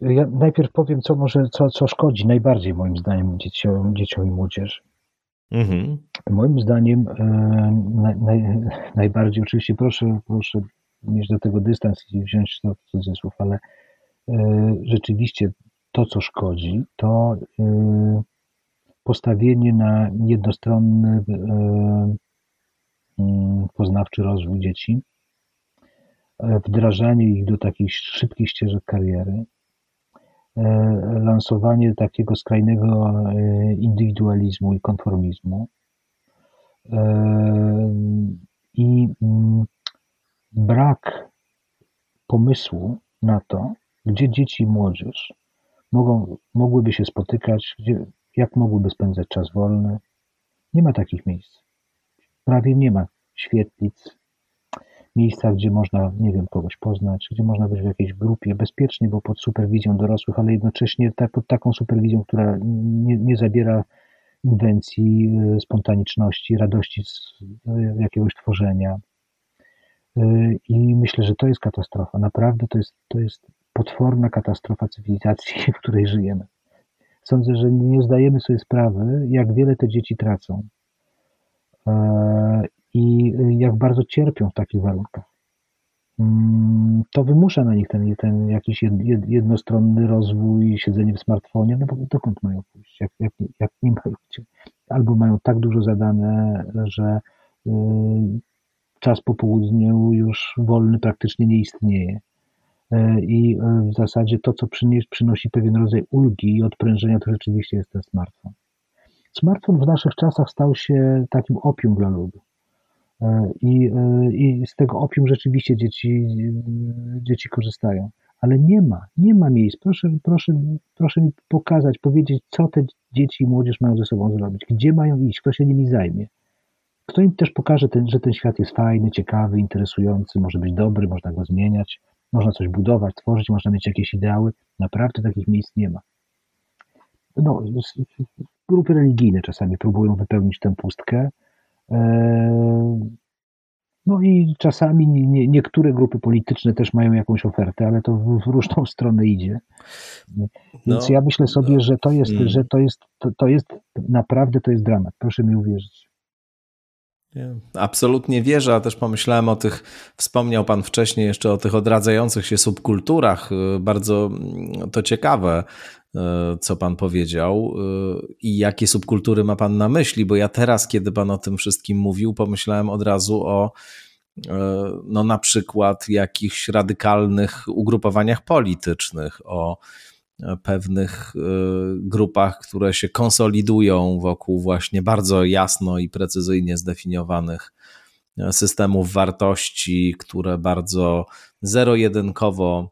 Ja najpierw powiem, co może, co, co szkodzi najbardziej moim zdaniem dzieciom, dzieciom i młodzieży. Mhm. Moim zdaniem e, naj, najbardziej, oczywiście proszę, proszę mieć do tego dystans i wziąć to w cudzysłów, ale e, rzeczywiście to, co szkodzi, to e, postawienie na jednostronny mm, poznawczy rozwój dzieci, wdrażanie ich do takich szybkich ścieżek kariery, lansowanie takiego skrajnego e, indywidualizmu i konformizmu e, i mm, brak pomysłu na to, gdzie dzieci i młodzież mogą, mogłyby się spotykać, gdzie, jak mogłyby spędzać czas wolny. Nie ma takich miejsc. Prawie nie ma świetlic, miejscach, gdzie można, nie wiem, kogoś poznać, gdzie można być w jakiejś grupie bezpiecznie, bo pod superwizją dorosłych, ale jednocześnie tak, pod taką superwizją, która nie, nie zabiera inwencji, e, spontaniczności, radości z e, jakiegoś tworzenia. E, I myślę, że to jest katastrofa. Naprawdę to jest, to jest potworna katastrofa cywilizacji, [laughs] w której żyjemy. Sądzę, że nie zdajemy sobie sprawy, jak wiele te dzieci tracą i y, jak bardzo cierpią w takich warunkach. Mm, to wymusza na nich ten, ten jakiś jednostronny rozwój, siedzenie w smartfonie, no bo dokąd mają pójść, jak, jak, jak nie mają Albo mają tak dużo zadane, że y, czas po południu już wolny praktycznie nie istnieje. i w zasadzie to, co przynosi pewien rodzaj ulgi i odprężenia, to rzeczywiście jest ten smartfon. Smartfon w naszych czasach stał się takim opium dla ludu. I, I z tego opium rzeczywiście dzieci, dzieci korzystają ale nie ma, nie ma miejsc. Proszę, proszę, proszę mi pokazać, powiedzieć, co te dzieci i młodzież mają ze sobą zrobić, gdzie mają iść, kto się nimi zajmie. Kto im też pokaże, ten, że ten świat jest fajny, ciekawy, interesujący, może być dobry, można go zmieniać, można coś budować, tworzyć, można mieć jakieś ideały. Naprawdę takich miejsc nie ma. No, grupy religijne czasami próbują wypełnić tę pustkę. Eee, no i czasami nie, niektóre grupy polityczne też mają jakąś ofertę, ale to w, różną [laughs] stronę idzie. Więc no, ja myślę sobie, że to jest, mm. że to jest, to, to jest naprawdę to jest dramat. Proszę mi uwierzyć. Nie, absolutnie wierzę, a też pomyślałem o tych, wspomniał Pan wcześniej jeszcze o tych odradzających się subkulturach. Bardzo mm, to ciekawe, E, co pan powiedział e, i jakie subkultury ma pan na myśli, bo ja teraz, kiedy pan o tym wszystkim mówił, pomyślałem od razu o e, no na przykład jakichś radykalnych ugrupowaniach politycznych, o pewnych grupach, które się konsolidują wokół właśnie bardzo jasno i precyzyjnie zdefiniowanych systemów wartości, które bardzo zero-jedynkowo E,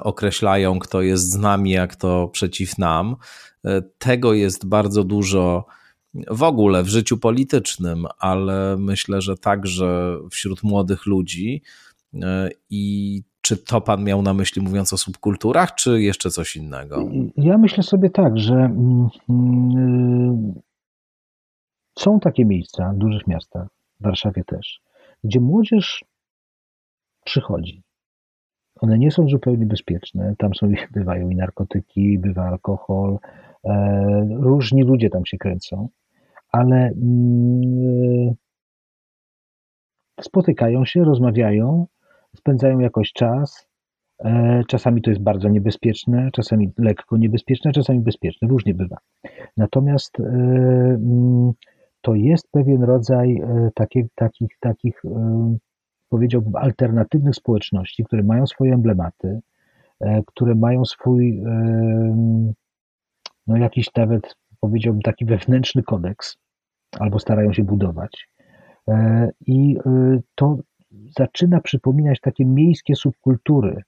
określają, kto jest z nami, a kto przeciw nam. E, tego jest bardzo dużo w ogóle w życiu politycznym, ale myślę, że także wśród młodych ludzi. E, I czy to pan miał na myśli, mówiąc o subkulturach, czy jeszcze coś innego? Ja myślę sobie tak, że mm, mm, są takie miejsca w dużych miastach, w Warszawie też, gdzie młodzież przychodzi one nie są zupełnie bezpieczne. Tam są, [laughs] bywają i narkotyki, bywa alkohol. E, różni ludzie tam się kręcą, ale mm, spotykają się, rozmawiają, spędzają jakoś czas. E, czasami to jest bardzo niebezpieczne, czasami lekko niebezpieczne, czasami bezpieczne, różnie bywa. Natomiast e, mm, to jest pewien rodzaj takich, takich, takich powiedziałbym, alternatywnych społeczności, które mają swoje emblematy, e, które mają swój, no jakiś nawet, powiedziałbym, taki wewnętrzny kodeks, albo starają się budować. E, I e, to zaczyna przypominać takie miejskie subkultury.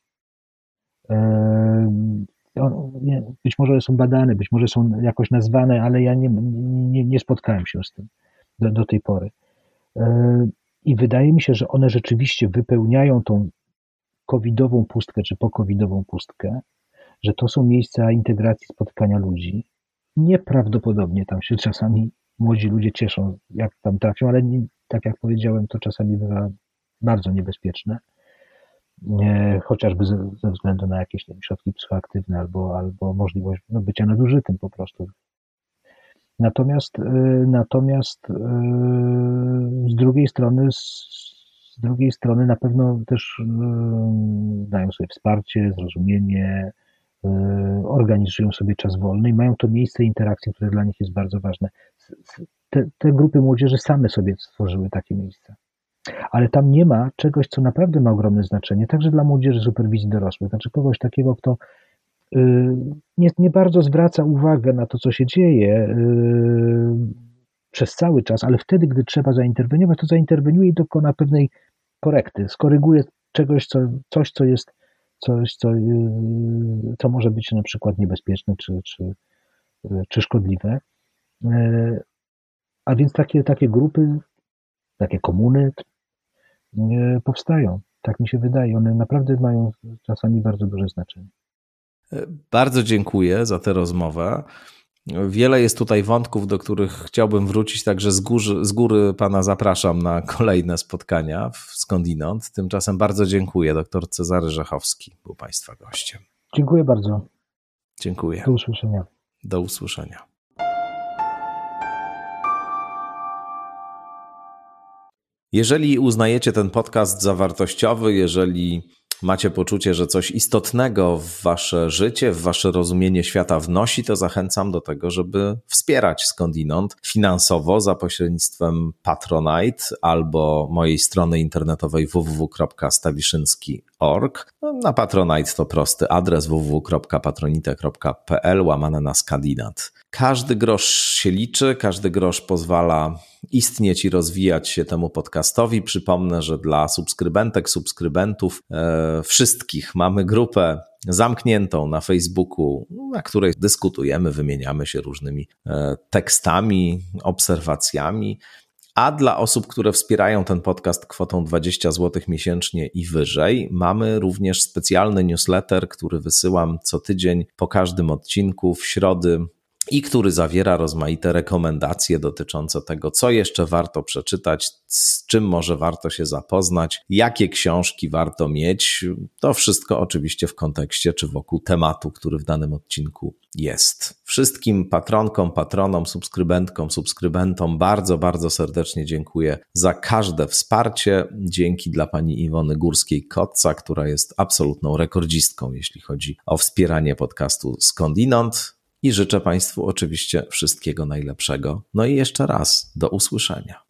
Być może są badane, być może są jakoś nazwane, ale ja nie, nie, nie spotkałem się z tym do, do tej pory. I wydaje mi się, że one rzeczywiście wypełniają tą covidową pustkę, czy pokowidową pustkę, że to są miejsca integracji, spotkania ludzi. Nieprawdopodobnie tam się czasami młodzi ludzie cieszą, jak tam trafią, ale nie, tak jak powiedziałem, to czasami bywa bardzo niebezpieczne, nie, chociażby ze, ze, względu na jakieś wiem, środki psychoaktywne albo, albo możliwość no, bycia nadużytym po prostu Natomiast, y, natomiast y, z drugiej strony, z drugiej strony na pewno też y, dają sobie wsparcie, zrozumienie, organizują sobie czas wolny i mają to miejsce interakcji, które dla nich jest bardzo ważne. Te, te grupy młodzieży same sobie stworzyły takie miejsca. Ale tam nie ma czegoś, co naprawdę ma ogromne znaczenie, także dla młodzieży superwizji dorosłych. Znaczy kogoś takiego, kto nie, nie bardzo zwraca uwagę na to, co się dzieje y, przez cały czas, ale wtedy, gdy trzeba zainterweniować, to zainterweniuje i dokona pewnej korekty, skoryguje czegoś, co, coś, co jest coś, co, y, co może być na przykład niebezpieczne czy, czy, czy szkodliwe. A więc takie, takie grupy, takie komuny powstają. Tak mi się wydaje. One naprawdę mają czasami bardzo duże znaczenie. Bardzo dziękuję za tę rozmowę. Wiele jest tutaj wątków, do których chciałbym wrócić, także z góry, z góry Pana zapraszam na kolejne spotkania w Skądinąd. Tymczasem bardzo dziękuję. Doktor Cezary Rzechowski był Państwa gościem. Dziękuję bardzo. Dziękuję. Do usłyszenia. Do usłyszenia. Jeżeli uznajecie ten podcast za wartościowy, jeżeli macie poczucie, że coś istotnego w wasze życie, w wasze rozumienie świata wnosi, to zachęcam do tego, żeby wspierać skądinąd finansowo za pośrednictwem Patronite albo mojej strony internetowej www.stawiszynski.org. No, na Patronite to prosty adres www.patronite.pl łamane na skandinat. Każdy grosz się liczy, każdy grosz pozwala istnieć i rozwijać się temu podcastowi. Przypomnę, że dla subskrybentek, subskrybentów, e, wszystkich mamy grupę zamkniętą na Facebooku, na której dyskutujemy, wymieniamy się różnymi e, tekstami, obserwacjami. A dla osób, które wspierają ten podcast kwotą 20 zł miesięcznie i wyżej, mamy również specjalny newsletter, który wysyłam co tydzień po każdym odcinku w środy i który zawiera rozmaite rekomendacje dotyczące tego, co jeszcze warto przeczytać, z czym może warto się zapoznać, jakie książki warto mieć. To wszystko oczywiście w kontekście czy wokół tematu, który w danym odcinku jest. Wszystkim patronkom, patronom, subskrybentkom, subskrybentom bardzo, bardzo serdecznie dziękuję za każde wsparcie. Dzięki dla pani Iwony Górskiej-Kotca, która jest absolutną rekordzistką, jeśli chodzi o wspieranie podcastu Skądinąd i życzę Państwu oczywiście wszystkiego najlepszego. No i jeszcze raz do usłyszenia.